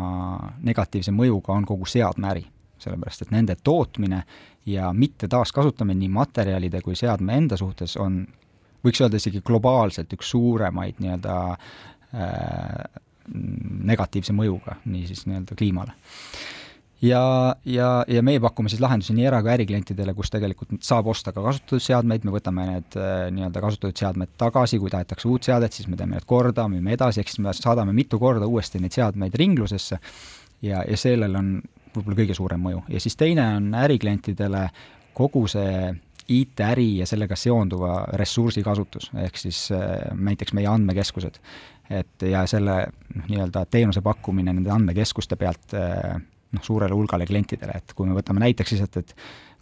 negatiivse mõjuga on kogu seadmeäri. Sellepärast, et nende tootmine ja mitte taaskasutamine nii materjalide kui seadme enda suhtes on, võiks öelda isegi globaalselt üks suuremaid nii-öelda äh, negatiivse mõjuga, niisiis nii-öelda kliimale. Ja, ja, ja meie pakume siis lahendusi nii era- kui äriklientidele, kus tegelikult saab osta ka kasutatud seadmeid, me võtame need äh, nii-öelda kasutatud seadmed tagasi, kui tahetakse uut seadet, siis me teeme need korda, müüme edasi, ehk siis me saadame mitu korda uuesti neid seadmeid ringlusesse ja, ja sellel on võib-olla kõige suurem mõju. ja siis teine on äriklientidele kogu see IT-äri ja sellega seonduva ressursi kasutus, ehk siis äh, näiteks meie andmekeskused. et ja selle noh, nii-öelda teenuse pakkumine nende andmekeskuste pealt äh, noh, suurele hulgale klientidele, et kui me võtame näiteks lihtsalt, et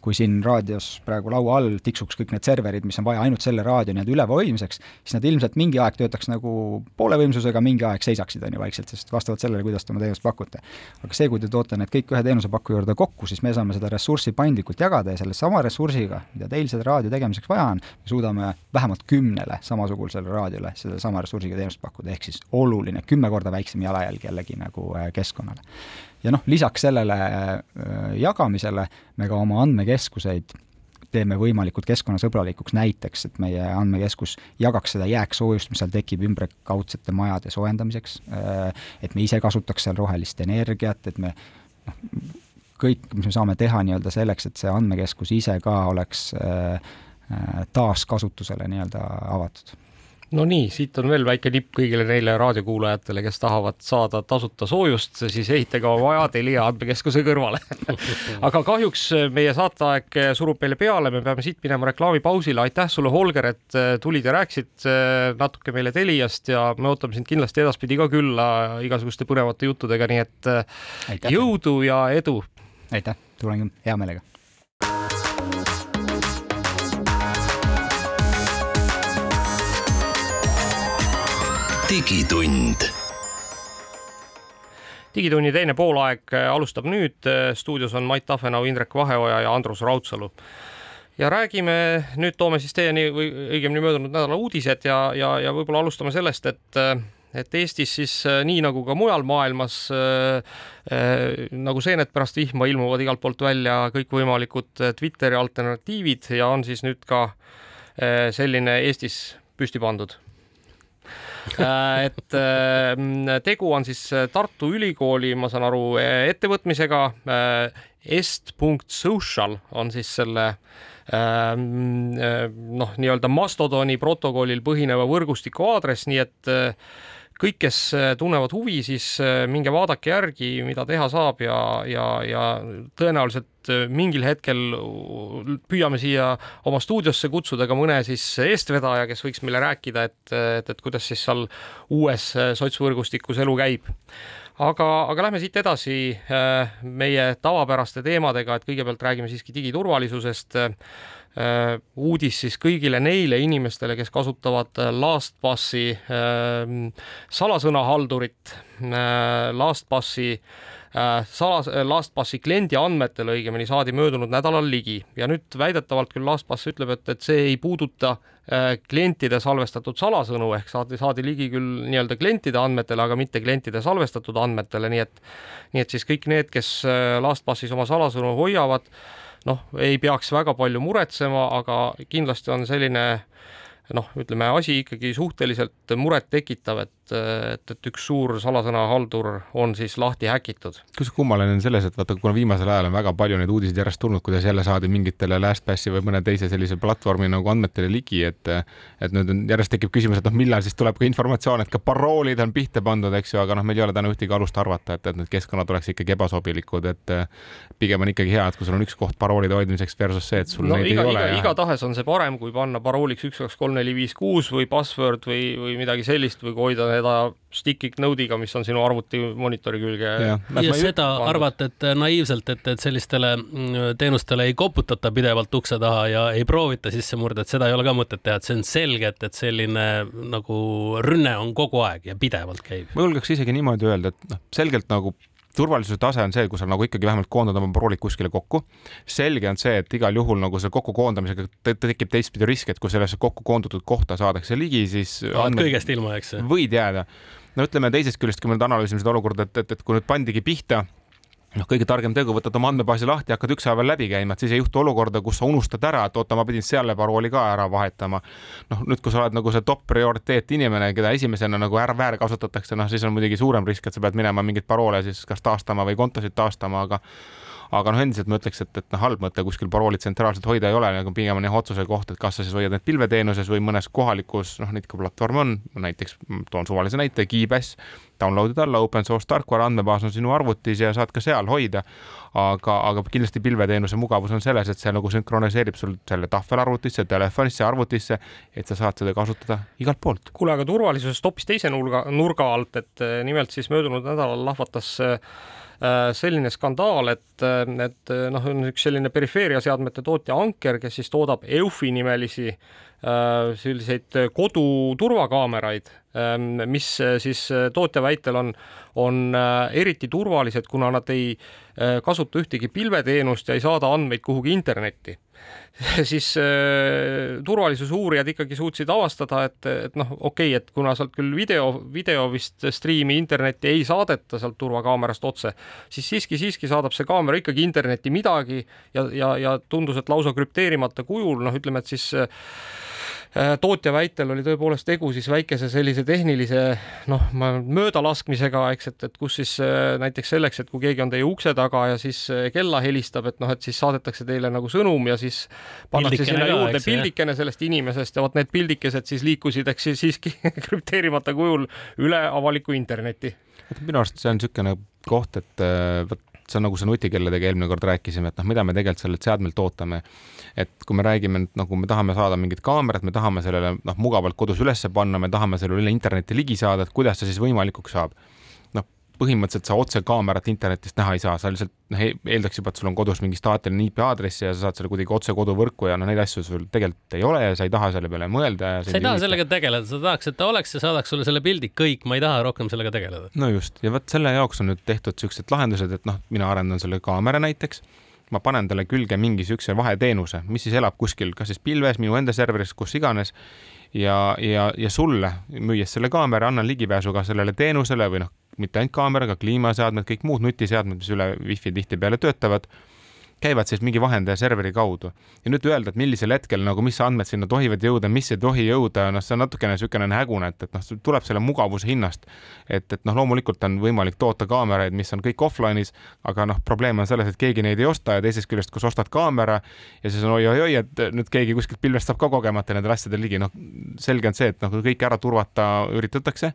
kui siin raadios praegu laua all tiksuks kõik need serverid, mis on vaja ainult selle raadio nii-öelda üleval hoidmiseks, siis nad ilmselt mingi aeg töötaks nagu poole võimsusega, mingi aeg seisaksid, on ju, vaikselt, sest vastavalt sellele, kuidas te oma teenust pakute. aga see, kui te toote need kõik ühe teenusepakkuja juurde kokku, siis me saame seda ressurssi paindlikult jagada ja selle sama ressursiga, mida teil selle raadio tegemiseks vaja on, me suudame vähemalt kümnele samasugusele raadiole sedasama ressursiga teenust pakkuda, ehk siis oluline, kümme korda väiksem jalajälg jällegi nagu äh, keskkonnale ja noh, lisaks sellele äh, jagamisele me ka oma andmekeskuseid teeme võimalikult keskkonnasõbralikuks, näiteks et meie andmekeskus jagaks seda jääksoojust, mis seal tekib ümberkaudsete majade soojendamiseks, äh, et me ise kasutaks seal rohelist energiat, et me noh, kõik, mis me saame teha nii-öelda selleks, et see andmekeskus ise ka oleks äh, taaskasutusele nii-öelda avatud no nii, siit on veel väike nipp kõigile neile raadiokuulajatele, kes tahavad saada tasuta soojust, siis ehitage oma maja Telia andmekeskuse kõrvale aga kahjuks meie saateaeg surub meile peale, me peame siit minema reklaamipausile. aitäh sulle, Holger, et äh, tulid ja rääkisid natuke meile Teliast ja me ootame sind kindlasti edaspidi ka külla igasuguste põnevate juttudega, nii et äh, aitäh. jõudu ja edu! aitäh, tulen hea meelega digitund. digitunni teine poolaeg äh, alustab nüüd. stuudios on Mait Tafenau, Indrek Vaheoja ja Andrus Raudsalu. ja räägime, nüüd toome siis teieni või õigemini möödunud nädala uudised ja, ja, ja võib-olla alustame sellest, et äh, et Eestis siis äh, nii nagu ka mujal maailmas äh, äh, nagu seened pärast vihma ilmuvad igalt poolt välja kõikvõimalikud Twitteri alternatiivid ja on siis nüüd ka äh, selline Eestis püsti pandud Äh, et äh, tegu on siis äh, Tartu Ülikooli, ma saan aru, ettevõtmisega. est.social on siis selle noh, nii-öelda Mastodoni protokollil põhineva võrgustiku aadress, nii et kõik, kes äh, tunnevad huvi, siis äh, minge vaadake järgi, mida teha saab ja, ja, ja tõenäoliselt äh, mingil hetkel püüame siia oma stuudiosse kutsuda ka mõne siis eestvedaja, kes võiks meile rääkida, et, et, et kuidas siis seal uues sotsvõrgustikus elu käib aga, aga lähme siit edasi meie tavapäraste teemadega, et kõigepealt räägime siiski digiturvalisusest. Äh, uudis siis kõigile neile inimestele, kes kasutavad äh, LastPassi äh, salasõnahaldurit, LastPassi salas, LastPassi kliendi andmetele õigemini saadi möödunud nädalal ligi. Ja nüüd väidetavalt küll LastPass ütleb, et, et see ei puuduta klientide salvestatud salasõnu ehk saadi, saadi ligi küll nii-öelda klientide andmetele, aga mitte klientide salvestatud andmetele, nii et nii et siis kõik need, kes LastPassis oma salasõnu hoiavad, noh, ei peaks väga palju muretsema, aga kindlasti on selline noh, ütleme asi ikkagi suhteliselt murettekitav, et, et, et üks suur salasõnahaldur on siis lahti häkitud. kus kummaline on selles, et vaata, kuna viimasel ajal on väga palju neid uudiseid järjest tulnud, kuidas jälle saadi mingitele LastPassi või mõne teise sellise platvormi nagu andmetele ligi, et et nüüd on, järjest tekib küsimus, et noh, millal siis tuleb ka informatsioon, et ka paroolid on pihta pandud, eks ju, aga noh, meil ei ole täna ühtegi alust arvata, et, et need keskkonnad oleks ikkagi ebasobilikud, et pigem on ikkagi hea, et kui sul on üks koht paroolide hoidmiseks versus see, et sul no, neid iga, ei ole. igatahes on see parem, kui panna parooliks üks, kaks, kolm, neli, viis, kuus või password või, või midagi sellist või kui hoida seda sticky node'iga, mis on sinu arvuti monitori külge. ja, ja seda pandud. arvata, et naiivselt, et, et sellistele mm, teenustele ei koputata pidevalt ukse taha ja ei proovita sisse murda, et seda ei ole ka mõtet teha, et see on selge, et, et selline nagu rünne on kogu aeg ja pidevalt käib. ma julgeks isegi niimoodi öelda, et noh, selgelt nagu turvalisuse tase on see, kus sa nagu ikkagi vähemalt koondad oma paroolid kuskile kokku. selge on see, et igal juhul nagu selle kokkukoondamisega tekib teistpidi risk, et kui sellesse kokku koondatud kohta saadakse ligi, siis andmed... kõigest ilma, eks. võid jääda. no ütleme teisest küljest, kui me nüüd analüüsime seda olukorda, et, et, et kui nüüd pandigi pihta noh, kõige targem tegu, võtad oma andmebaasi lahti, hakkad ükshaaval läbi käima, et siis ei juhtu olukorda, kus sa unustad ära, et oota, ma pidin selle parooli ka ära vahetama. noh, nüüd, kui sa oled nagu see top prioriteet inimene, keda esimesena nagu ära väärkasutatakse, noh, siis on muidugi suurem risk, et sa pead minema mingeid paroole siis kas taastama või kontosid taastama, aga aga noh, endiselt ma ütleks, et, et noh, halb mõte kuskil parooli tsentraalselt hoida ei ole, nagu pigem on jah otsuse koht, et kas sa siis hoiad need pilveteenuses või mõnes kohalikus, noh, neid ka platvorme on, näiteks toon suvalise näite, Keybase, download'id alla, open source tarkvara, andmebaas on sinu arvutis ja saad ka seal hoida. aga, aga kindlasti pilveteenuse mugavus on selles, et see nagu sünkroniseerib sul selle tahvelarvutisse, telefonisse, arvutisse, et sa saad seda kasutada igalt poolt. kuule, aga turvalisusest hoopis teise nurga, nurga alt, et eh, nimelt siis möödunud nädalal lahvatas äh, Äh, selline skandaal, et, äh, et äh, noh, on üks selline perifeeriaseadmete tootja Anker, kes siis toodab EUFi nimelisi selliseid koduturvakaameraid, ähm, mis siis tootja väitel on, on eriti turvalised, kuna nad ei kasuta ühtegi pilveteenust ja ei saada andmeid kuhugi internetti. Siis äh, turvalisuse uurijad ikkagi suutsid avastada, et, et noh, okei okay,, et kuna sealt küll video, video vist striimi internetti ei saadeta sealt turvakaamerast otse, siis siiski, siiski saadab see kaamera ikkagi internetti midagi ja, ja, ja tundus, et lausa krüpteerimata kujul, noh, ütleme, et siis äh, Äh, tootja väitel oli tõepoolest tegu siis väikese sellise tehnilise noh, möödalaskmisega, eks, et, et kus siis äh, näiteks selleks, et kui keegi on teie ukse taga ja siis äh, kella helistab, et noh, et siis saadetakse teile nagu sõnum ja siis pannakse sinna juurde pildikene sellest inimesest ja vot need pildikesed siis liikusid, eks siiski krüpteerimata kujul üle avaliku interneti. minu arust see on niisugune koht, et vot see on nagu see nutikelladega eelmine kord rääkisime, et noh, mida me tegelikult sellelt seadmelt ootame. et kui me räägime, et nagu me tahame saada mingit kaamerat, me tahame sellele noh, mugavalt kodus ülesse panna, me tahame sellele üle interneti ligi saada, et kuidas see siis võimalikuks saab põhimõtteliselt sa otse kaamerat internetist näha ei saa, sa lihtsalt noh, eeldaks juba, et sul on kodus mingi staatiline IP aadress ja sa saad selle kuidagi otse koduvõrku ja noh, neid asju sul tegelikult ei ole ja sa ei taha selle peale mõelda. sa ei taha sellega tegeleda, sa tahaks, et ta oleks ja saadaks sulle selle pildi, kõik, ma ei taha rohkem sellega tegeleda. no just, ja vot selle jaoks on nüüd tehtud siuksed lahendused, et noh, mina arendan selle kaamera näiteks ma panen talle külge mingi siukse vaheteenuse, mis siis elab kuskil, kas siis pilves, minu enda serveris, kus iganes. ja, ja, ja sulle, müües selle kaamera, annan ligipääsu ka sellele teenusele või noh, mitte ainult kaameraga, kliimaseadmed, kõik muud nutiseadmed, mis üle wifi tihtipeale töötavad, käivad siis mingi vahendaja serveri kaudu. ja nüüd öelda, et millisel hetkel nagu, mis andmed sinna tohivad jõuda, mis ei tohi jõuda, noh, see on natukene niisugune hägune, et, et noh, tuleb selle mugavuse hinnast. et, et noh, loomulikult on võimalik toota kaameraid, mis on kõik offline'is, aga noh, probleem on selles, et keegi neid ei osta ja teisest küljest, kui sa ostad kaamera ja siis on oi-oi-oi, et nüüd keegi kuskilt pilvest saab ka kogemata nendele asjadele ligi, noh, selge on see, et noh, kõike ära turvata üritatakse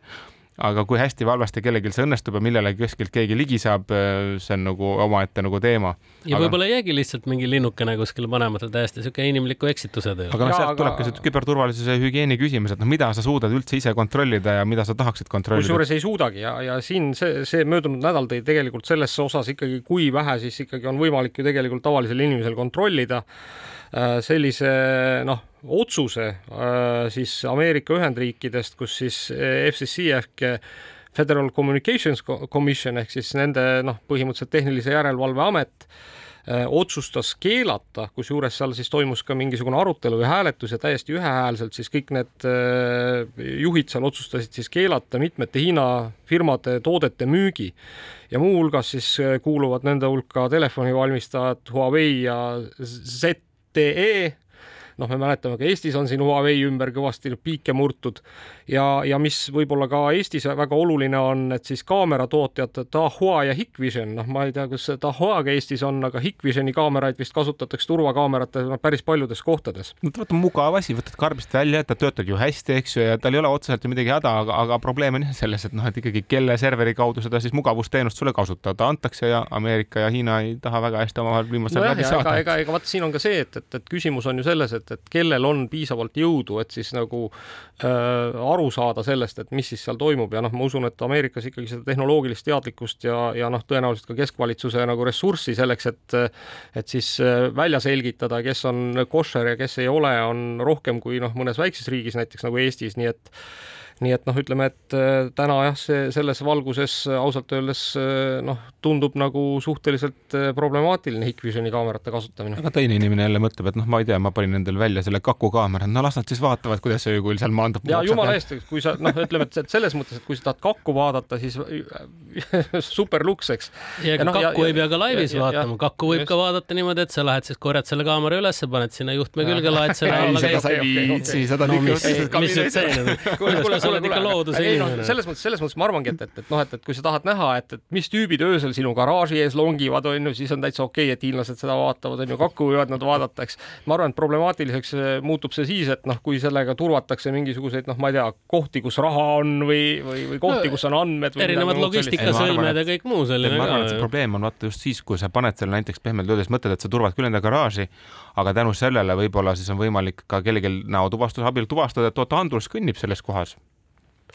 aga kui hästi või halvasti kellelgi see õnnestub ja millele kuskilt keegi ligi saab, äh, see on nagu omaette nagu teema. ja aga... võib-olla ei jäägi lihtsalt mingi linnukene kuskile panemata, täiesti siuke inimliku eksituse teel. aga noh, sealt aga... tulebki see küberturvalisuse ja hügieeni küsimus, et noh, mida sa suudad üldse ise kontrollida ja mida sa tahaksid kontrollida. kusjuures ei suudagi ja, ja siin see, see möödunud nädal tõi tegelikult selles osas ikkagi, kui vähe siis ikkagi on võimalik ju tegelikult tavalisel inimesel kontrollida äh, sellise noh otsuse äh, siis Ameerika Ühendriikidest, kus siis äh, FCC ehk äh, Federal Communications Commission ehk siis nende noh, põhimõtteliselt tehnilise järelevalve amet otsustas keelata, kusjuures seal siis toimus ka mingisugune arutelu või hääletus ja täiesti ühehäälselt siis kõik need juhid seal otsustasid siis keelata mitmete Hiina firmade toodete müügi. Ja muuhulgas siis kuuluvad nende hulka telefonivalmistajad Huawei ja ZTE noh, me mäletame ka Eestis on siin Huawei ümber kõvasti piike murtud ja, ja mis võib-olla ka Eestis väga oluline on, et siis kaameratootjad Dahua ja Hikvision, noh, ma ei tea, kas Dahuaga Eestis on, aga Hikvisioni kaameraid vist kasutatakse turvakaamerate no, päris paljudes kohtades. no vaata, mugav asi, võtad karbist välja, ta töötab ju hästi, eks ju, ja tal ei ole otseselt ju midagi häda, aga, aga probleem on jah selles, et noh, et ikkagi kelle serveri kaudu seda siis mugavusteenust sulle kasutada antakse ja Ameerika ja Hiina ei taha väga hästi omavahel viimasel ajal läbi saada. ega, ega, ega vaata, siin on ka see, et, et, et küsimus on ju selles, et, et kellel on piisavalt jõudu, et siis nagu äh, aru saada sellest, et mis siis seal toimub. Ja noh, ma usun, et Ameerikas ikkagi seda tehnoloogilist teadlikkust ja, ja noh, tõenäoliselt ka keskvalitsuse nagu ressurssi selleks, et et siis äh, välja selgitada, kes on koššer ja kes ei ole, on rohkem kui noh, mõnes väikses riigis, näiteks nagu Eestis, nii et nii et noh, ütleme, et äh, täna jah, see selles valguses äh, ausalt öeldes äh, noh, tundub nagu suhteliselt problemaatiline Hikvisioni kaamerate kasutamine. aga teine inimene jälle mõtleb, et noh, ma ei tea, ma panin endale välja selle kaku kaamera, no las nad siis vaatavad, kuidas see öökull seal maandub. ja jumala eest, kui sa noh, ütleme, et selles mõttes, et kui sa tahad kakku vaadata, siis super luks, eks. ja ega no, kakku ja, ei pea ka laivis ja, vaatama, kakku võib just. ka vaadata niimoodi, et sa lähed siis korjad selle kaamera ülesse, paned sinna juhtme külge, laed selle alla. seda sa ei viitsi, seda on ikka. mis nüüd see nüüd on? Sa oled ikka looduse inimene selles mõttes, selles mõttes ma arvangi, et, et, et noh, et, et kui sa tahad näha, et, et mis tüübid öösel sinu garaaži ees longivad, on ju, siis on täitsa okei okay,, et hiinlased seda vaatavad, on ju, kakku võivad nad vaadata, eks. ma arvan, et problemaatiliseks eh, muutub see siis, et noh, kui sellega turvatakse mingisuguseid noh, ma ei tea, kohti, kus raha on või, või, või kohti no,, kus on andmed. erinevad logistikasõlmed ja kõik muu selline ma arvan, et see probleem on vaata just siis, kui sa paned selle näiteks pehmelt öeldes, mõtled, et sa turvad küll enda garaaži, aga tänu sellele võib-olla siis on võimalik ka kellelgi näotuvastuse abil tuvastada, et oota, Andrus kõnnib selles kohas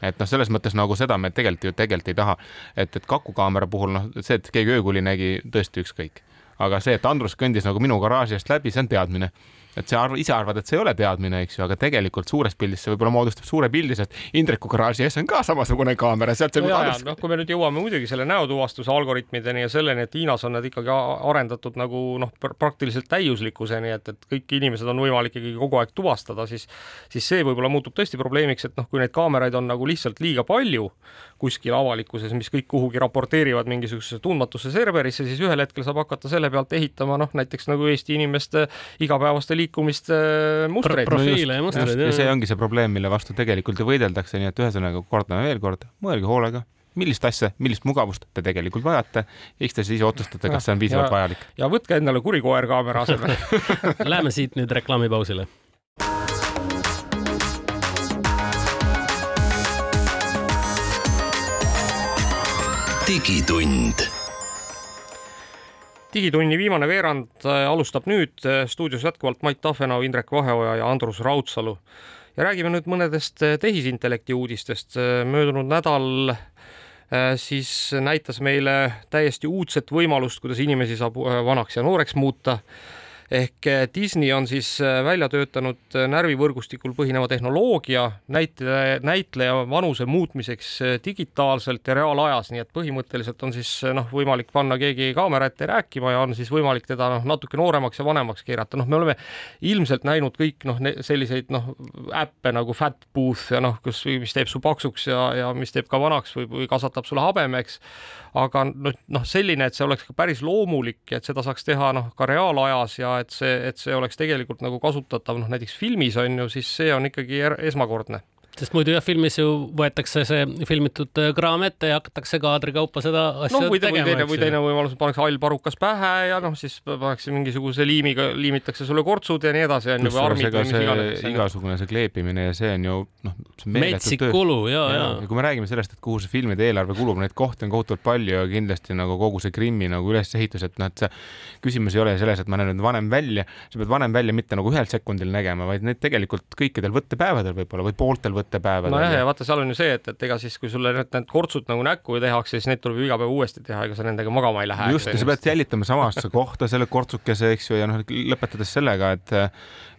et noh, selles mõttes nagu seda me tegelikult ju tegelikult ei taha, et, et kakukaamera puhul noh, see, et keegi öökuli nägi, tõesti ükskõik. aga see, et Andrus kõndis nagu minu garaaži eest läbi, see on teadmine et sa arv, ise arvad, et see ei ole teadmine, eks ju, aga tegelikult suures pildis see võib-olla moodustab suure pildi, sest Indreku garaaži ees on ka samasugune kaamera, sealt see no, jaa, noh, kui me nüüd jõuame muidugi selle näotuvastuse algoritmideni ja selleni, et Hiinas on need ikkagi arendatud nagu noh, praktiliselt täiuslikkuseni, et, et kõik inimesed on võimalik ikkagi kogu aeg tuvastada, siis siis see võib-olla muutub tõesti probleemiks, et noh, kui neid kaameraid on nagu lihtsalt liiga palju kuskil avalikkuses, mis kõik kuhugi raporteerivad mingisugusesse tundmatusse serverisse, siis ühel hetkel saab hakata selle pealt ehitama noh, näiteks nagu Eesti inimeste igapäevaste liik-, liikumist mustreid Pro. profiile ja mustreid. ja see ongi see probleem, mille vastu tegelikult ju võideldakse, nii et ühesõnaga kordame veel kord, mõelge hoolega, millist asja, millist mugavust te tegelikult vajate, eks te siis ise otsustate, kas see on piisavalt vajalik. ja võtke endale kurikoer kaamera asemel Läheme siit nüüd reklaamipausile. digitund digitunni viimane veerand äh, alustab nüüd äh, stuudios jätkuvalt Mait Tafenau, Indrek Vaheoja ja Andrus Raudsalu. ja räägime nüüd mõnedest äh, tehisintellekti uudistest. möödunud nädal siis näitas meile täiesti uudset võimalust, kuidas inimesi saab vanaks ja nooreks muuta ehk eh, Disney on siis eh, välja töötanud eh, närvivõrgustikul põhineva tehnoloogia näitleja, näitleja vanuse muutmiseks digitaalselt ja reaalajas, nii et põhimõtteliselt on siis noh, võimalik panna keegi kaamera ette rääkima ja on siis võimalik teda noh, natuke nooremaks ja vanemaks keerata, noh, me oleme ilmselt näinud kõik noh, selliseid noh, äppe nagu Fatbooth ja noh, kus, mis teeb su paksuks ja, ja mis teeb ka vanaks või, või kasvatab sulle habemeks. Aga noh, selline, et see oleks ka päris loomulik ja et seda saaks teha noh, ka reaalajas ja et see, et see oleks tegelikult nagu kasutatav noh, näiteks filmis on ju, siis see on ikkagi esmakordne sest muidu jah, filmis ju võetakse see filmitud äh, kraam ette ja hakatakse kaadri kaupa seda asja no, või, tegema. või teine, või teine võimalus, pannakse hall parukas pähe ja noh, siis pannakse mingisuguse liimiga, liimitakse sulle kortsud ja nii edasi, on ju, või armid või mis iganes. igasugune see kleepimine ja see on ju noh, metsik kulu ja, ja, ja. kui me räägime sellest, et kuhu see filmide eelarve kulub, neid kohti on kohutavalt palju ja kindlasti nagu kogu see Krimmi nagu ülesehitus, et noh, et see küsimus ei ole selles, et ma näen nüüd vanem välja, sa pead vanem välja mitte nagu ühel sekundil nägema, vaid neid tegelikult kõikidel võttepäevadel võib-olla või pooltel võttepäevadel võttepäevadel. nojah, ja vaata, seal on ju see, et, et ega siis, kui sulle need, need kortsud nagu näkku tehakse, siis need tuleb ju iga päev uuesti teha, ega sa nendega magama ei lähe. just, ja sa pead jälitama samasse kohta selle kortsukese, eks ju, ja noh, lõpetades sellega, et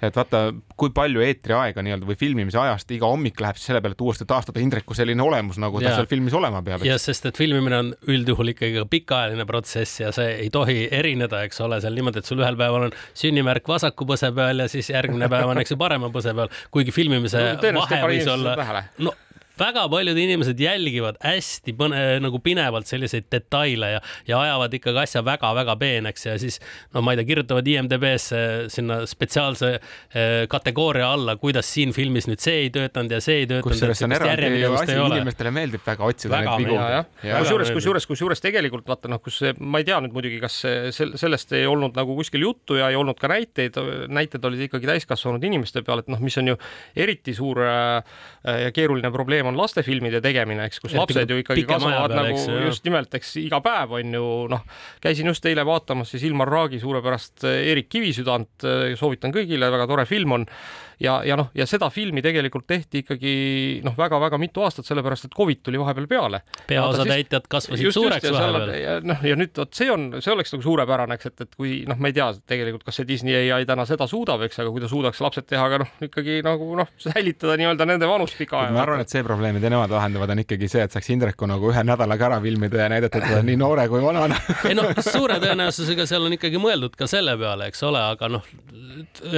et vaata, kui palju eetriaega nii-öelda või filmimise ajast iga hommik läheb siis selle peale, et uuesti taastada Indreku selline olemus, nagu ta ja. seal filmis olema peab. jah, sest et filmimine on üldjuhul ikkagi pikaajaline protsess ja see ei tohi erineda, eks ole, seal niimoodi, et sul ühel päeval on sünnimärk vasaku põse peal ja siis järgmine päev on, eks ju, parema põse peal, kuigi filmimise no, vahe võis olla. no väga paljud inimesed jälgivad hästi põne, nagu pinevalt selliseid detaile ja, ja ajavad ikkagi asja väga-väga peeneks ja siis no ma ei tea, kirjutavad IMDB-sse sinna spetsiaalse eh, kategooria alla, kuidas siin filmis nüüd see ei töötanud ja see ei töötanud. kusjuures on eraldi asi, inimestele meeldib väga otsida väga neid vigu. kusjuures, kusjuures, kusjuures tegelikult vaata noh, kus ma ei tea nüüd muidugi, kas sellest ei olnud nagu kuskil juttu ja ei olnud ka näiteid, näited olid ikkagi täiskasvanud inimeste peal, et noh, mis on ju eriti suur äh, ja keeruline probleem on lastefilmide tegemine, eks, kus lapsed ju ikkagi kasvavad peale, nagu eks, just nimelt, eks iga päev on ju noh, käisin just eile vaatamas siis Ilmar Raagi suurepärast Erik Kivisüdant, soovitan kõigile, väga tore film on ja, ja noh, ja seda filmi tegelikult tehti ikkagi noh, väga-väga mitu aastat, sellepärast et Covid tuli vahepeal peale. peaosatäitjad kasvasid just, suureks just, vahepeal. noh, ja nüüd vot see on, see oleks nagu suurepärane, eks, et, et kui noh, ma ei tea tegelikult, kas see Disney ai täna seda suudab, eks, aga kui ta suudaks lapsed teha, aga noh, ikkagi nagu noh, säilitada nii-öelda nende vanust pika aja. ma arvan, et see probleem, mida nemad lahendavad, on ikkagi see, et saaks Indreku nagu ühe nädalaga ära filmida ja näidata teda nii noore kui vanana ei noh, suure tõenäosusega seal on ikkagi mõeldud ka selle peale, eks ole, aga noh,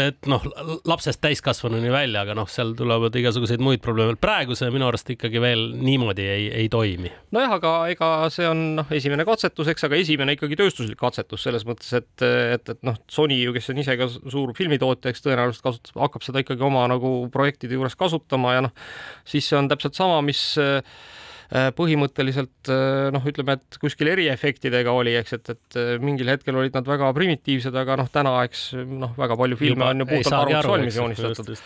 et noh, lapsest täiskasvanud täiskasvanuni välja, aga noh, seal tulevad igasuguseid muid probleeme. praegu see minu arust ikkagi veel niimoodi ei, ei toimi. nojah, aga ega see on noh, esimene katsetus, eks, aga esimene ikkagi tööstuslik katsetus selles mõttes, et, et, et noh, Sony ju, kes on ise ka suur filmitootja, eks tõenäoliselt kasutab, hakkab seda ikkagi oma nagu projektide juures kasutama ja noh, siis see on täpselt sama, mis äh, põhimõtteliselt äh, noh, ütleme, et kuskil eriefektidega oli, eks, et, et äh, mingil hetkel olid nad väga primitiivsed, aga noh, täna eks noh, väga palju filme Juba on ju puhtalt arvutis valmis joonistatud.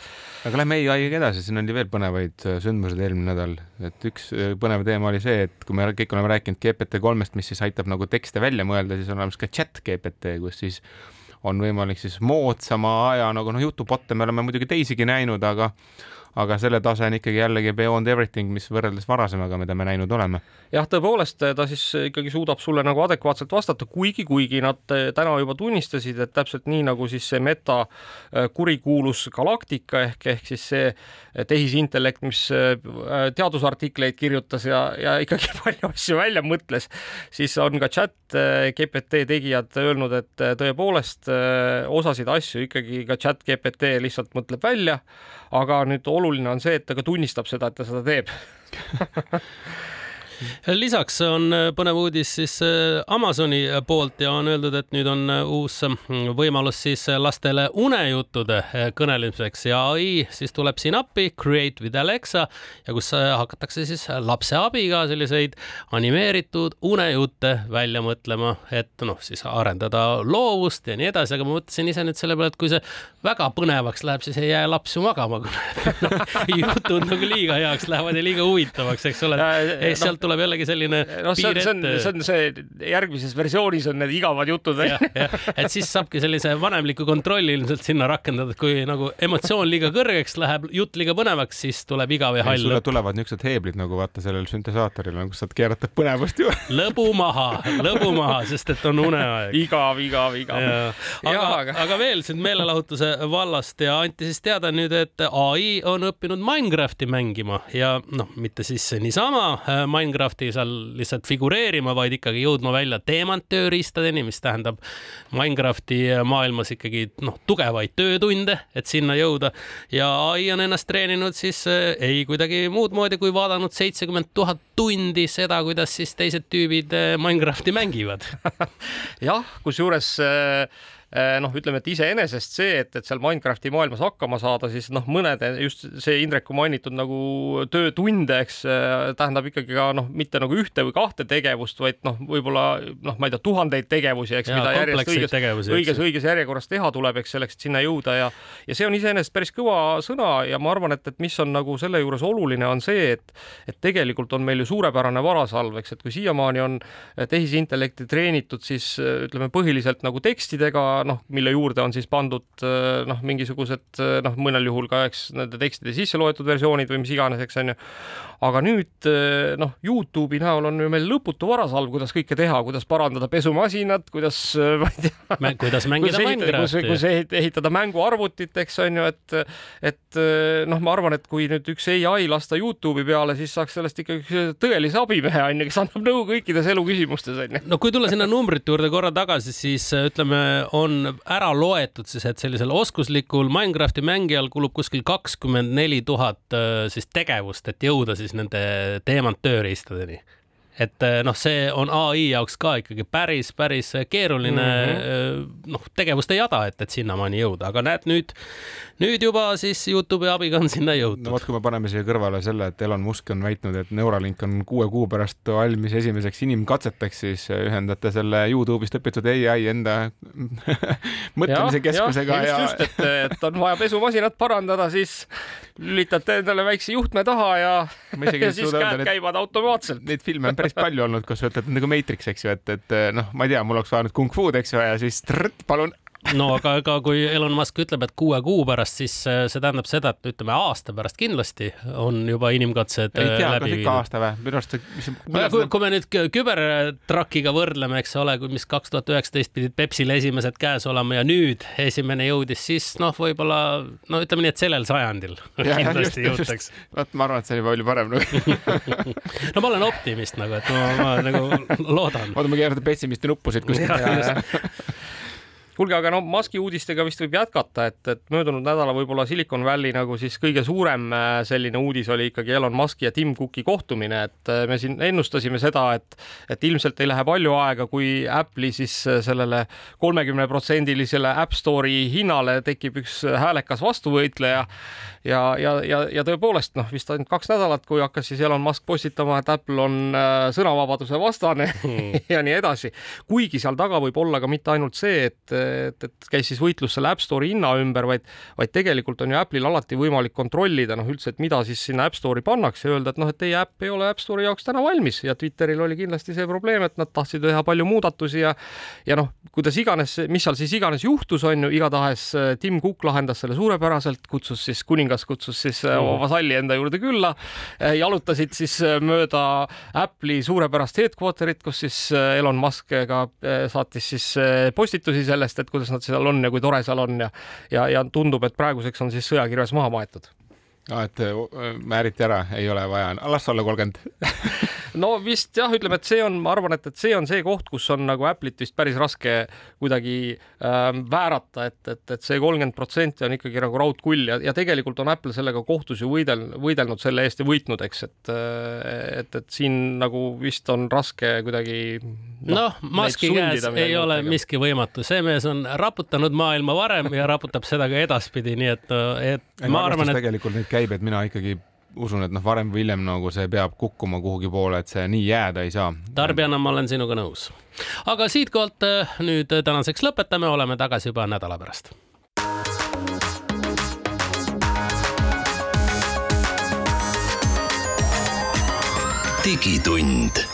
aga lähme ai-ga edasi, siin oli veel põnevaid sündmuseid eelmine nädal, et üks põnev teema oli see, et kui me kõik oleme rääkinud GPT kolmest, mis siis aitab nagu tekste välja mõelda, siis on olemas ka chat GPT, kus siis on võimalik siis moodsama aja nagu noh, jutubotte me oleme muidugi teisigi näinud, aga aga selle tase on ikkagi jällegi beyond everything, mis võrreldes varasemaga, mida me näinud oleme. jah, tõepoolest, ta siis ikkagi suudab sulle nagu adekvaatselt vastata, kuigi, kuigi nad täna juba tunnistasid, et täpselt nii nagu siis see meta äh, kurikuulus galaktika ehk, ehk siis see tehisintellekt, mis teadusartikleid kirjutas ja, ja ikkagi palju asju välja mõtles, siis on ka chat GPT tegijad öelnud, et tõepoolest osasid asju ikkagi ka chat GPT lihtsalt mõtleb välja aga nüüd oluline on see, et ta ka tunnistab seda, et ta seda teeb lisaks on äh, põnev uudis siis äh, Amazoni poolt ja on öeldud, et nüüd on äh, uus võimalus siis lastele unejuttude kõnelemiseks. Ja ai siis tuleb siin appi Create with Alexa ja kus hakatakse siis lapse abiga selliseid animeeritud unejutte välja mõtlema, et noh, siis arendada loovust ja nii edasi, aga ma mõtlesin ise nüüd selle peale, et kui see väga põnevaks läheb, siis ei jää laps ju magama, kui jutud nagu liiga heaks lähevad ja liiga huvitavaks, eks ole. sealt tuleb jällegi selline no, piir ette. see on see, järgmises versioonis on need igavad jutud. et siis saabki sellise vanemliku kontrolli ilmselt sinna rakendada, et kui nagu emotsioon liiga kõrgeks läheb, jutt liiga põnevaks, siis tuleb igav ja hall. sulle tulevad niisugused heeblid nagu vaata sellel süntesaatoril, kus saad keerata põnevust ju. lõbu maha, lõbu maha, sest et on uneaeg. igav, igav, igav. aga, aga... aga veel siin meelelahutuse vallast ja anti siis teada nüüd, et ai on õppinud Minecrafti mängima ja noh, mitte siis niisama äh, Minecrafti Minecrafti seal lihtsalt figureerima, vaid ikkagi jõudma välja teemanttööriistadeni, mis tähendab Minecrafti maailmas ikkagi noh, tugevaid töötunde, et sinna jõuda. Ja ai on ennast treeninud siis äh, ei kuidagi muud moodi, kui vaadanud seitsekümmend tuhat tundi seda, kuidas siis teised tüübid äh, Minecrafti mängivad. Jah, kusjuures Äh, noh, ütleme, et iseenesest see, et, et seal Minecrafti maailmas hakkama saada, siis noh, mõnede just see Indreku mainitud nagu töötunde, eks äh, tähendab ikkagi ka noh, mitte nagu ühte või kahte tegevust, vaid noh, võib-olla noh, ma ei tea, tuhandeid tegevusi, eks, mida järjest õiges, õiges, õiges järjekorras teha tuleb, eks selleks, et sinna jõuda ja ja see on iseenesest päris kõva sõna ja ma arvan, et, et mis on nagu selle juures oluline, on see, et et tegelikult on meil ju suurepärane varasalv, eks, et kui siiamaani on tehisintellekti treenitud, siis ütleme põhiliselt nagu tekstidega, noh, mille juurde on siis pandud äh, noh, mingisugused äh, noh, mõnel juhul ka eks nende tekstide sisse loetud versioonid või mis iganes, eks on ju. aga nüüd äh, noh, Youtube'i näol on ju meil lõputu varasalv, kuidas kõike teha, kuidas parandada pesumasinat, kuidas ma ei tea kuidas mängida Minecrafti. kus ehitada mänguarvutit, eks on ju, et et noh, ma arvan, et kui nüüd üks ai lasta Youtube'i peale, siis saaks sellest ikkagi tõelise abimehe on ju, kes annab nõu kõikides eluküsimustes on ju. no kui tulla sinna numbrite juurde korra tagasi, siis ütleme, on on ära loetud siis, et sellisel oskuslikul Minecrafti mängijal kulub kuskil kakskümmend neli tuhat äh, siis tegevust, et jõuda siis nende teemant tööriistadeni et eh, noh, see on ai jaoks ka ikkagi päris, päris keeruline mm -hmm. noh, tegevuste jada, et, et sinnamaani jõuda, aga näed nüüd, nüüd juba siis Youtube'i abiga on sinna jõutud. no vot, kui me paneme siia kõrvale selle, et Elon Musk on väitnud, et Neuralink on kuue kuu pärast valmis esimeseks inimkatseteks, siis ühendate selle Youtube'ist õpitud ai enda mõtlemise keskusega ja, ja. just, just, et, et on vaja pesumasinat parandada, siis lülitate endale väikse juhtme taha ja, ja siis käed käivad automaatselt. Neid filme on päris palju olnud, kus ütled nagu Matrix, eks ju, et, et noh, ma ei tea, mul oleks vaja nüüd kung fu'd, eks ju, ja siis trrrt, palun no aga, aga kui Elon Musk ütleb, et kuue kuu pärast, siis äh, see tähendab seda, et ütleme aasta pärast kindlasti on juba inimkatsed ei tea, äh, kas ikka aasta või? minu arust, mis kui, kui me nüüd kübertrakiga võrdleme, eks ole, mis kaks tuhat üheksateist pidid Pepsil esimesed käes olema ja nüüd esimene jõudis, siis noh, võib-olla no ütleme nii, et sellel sajandil ja, kindlasti jõutaks. vot ma arvan, et see on juba palju parem nagu no ma olen optimist nagu, et ma, ma nagu loodan. oota, ma keeran pessimisti nuppu siit kuskilt kuulge, aga no Musk'i uudistega vist võib jätkata, et, et möödunud nädala võib-olla Silicon Valley nagu siis kõige suurem äh, selline uudis oli ikkagi Elon Musk'i ja Tim Cooki kohtumine, et äh, me siin ennustasime seda, et, et ilmselt ei lähe palju aega, kui Apple'i siis äh, sellele kolmekümne protsendilisele App Store'i hinnale tekib üks häälekas vastuvõitleja ja, ja, ja, ja tõepoolest noh, vist ainult kaks nädalat, kui hakkas siis Elon Musk postitama, et Apple on sõnavabaduse vastane hmm. ja nii edasi. kuigi seal taga võib olla ka mitte ainult see, et et, et käis siis võitlus selle App Store'i hinna ümber, vaid, vaid tegelikult on ju Apple'il alati võimalik kontrollida noh, üldse, et mida siis sinna App Store'i pannakse ja öelda, et noh, et teie äpp ei ole App Store'i jaoks täna valmis ja Twitteril oli kindlasti see probleem, et nad tahtsid teha palju muudatusi ja ja noh, kuidas iganes, mis seal siis iganes juhtus, on ju, igatahes äh, Tim Cook lahendas selle suurepäraselt, kutsus siis, kuningas kutsus siis mm. oma vasalli enda juurde külla, äh, jalutasid siis mööda Apple'i suurepärast headquarter'it, kus siis Elon Musk ka saatis siis postitusi sellest, sellest, et kuidas nad seal on ja kui tore seal on ja ja, ja tundub, et praeguseks on siis sõjakirves maha maetud. aa, et määriti ära, ei ole vaja, las olla kolmkümmend no vist jah, ütleme, et see on, ma arvan, et, et see on see koht, kus on nagu Apple'it vist päris raske kuidagi ähm, väärata, et, et, et see kolmkümmend protsenti on ikkagi nagu raudkull ja, ja tegelikult on Apple sellega kohtus ju võidel, võidelnud selle eest ja võitnud, eks, et et, et siin nagu vist on raske kuidagi noh no,, Musk'i käes ei ole tegema. miski võimatu, see mees on raputanud maailma varem ja raputab seda ka edaspidi, nii et, et ei, ma arvan, et tegelikult neid käib, et mina ikkagi usun, et noh, varem või hiljem nagu see peab kukkuma kuhugi poole, et see nii jääda ei saa. tarbijana ma olen sinuga nõus. aga siitkohalt äh, nüüd tänaseks lõpetame, oleme tagasi juba nädala pärast. digitund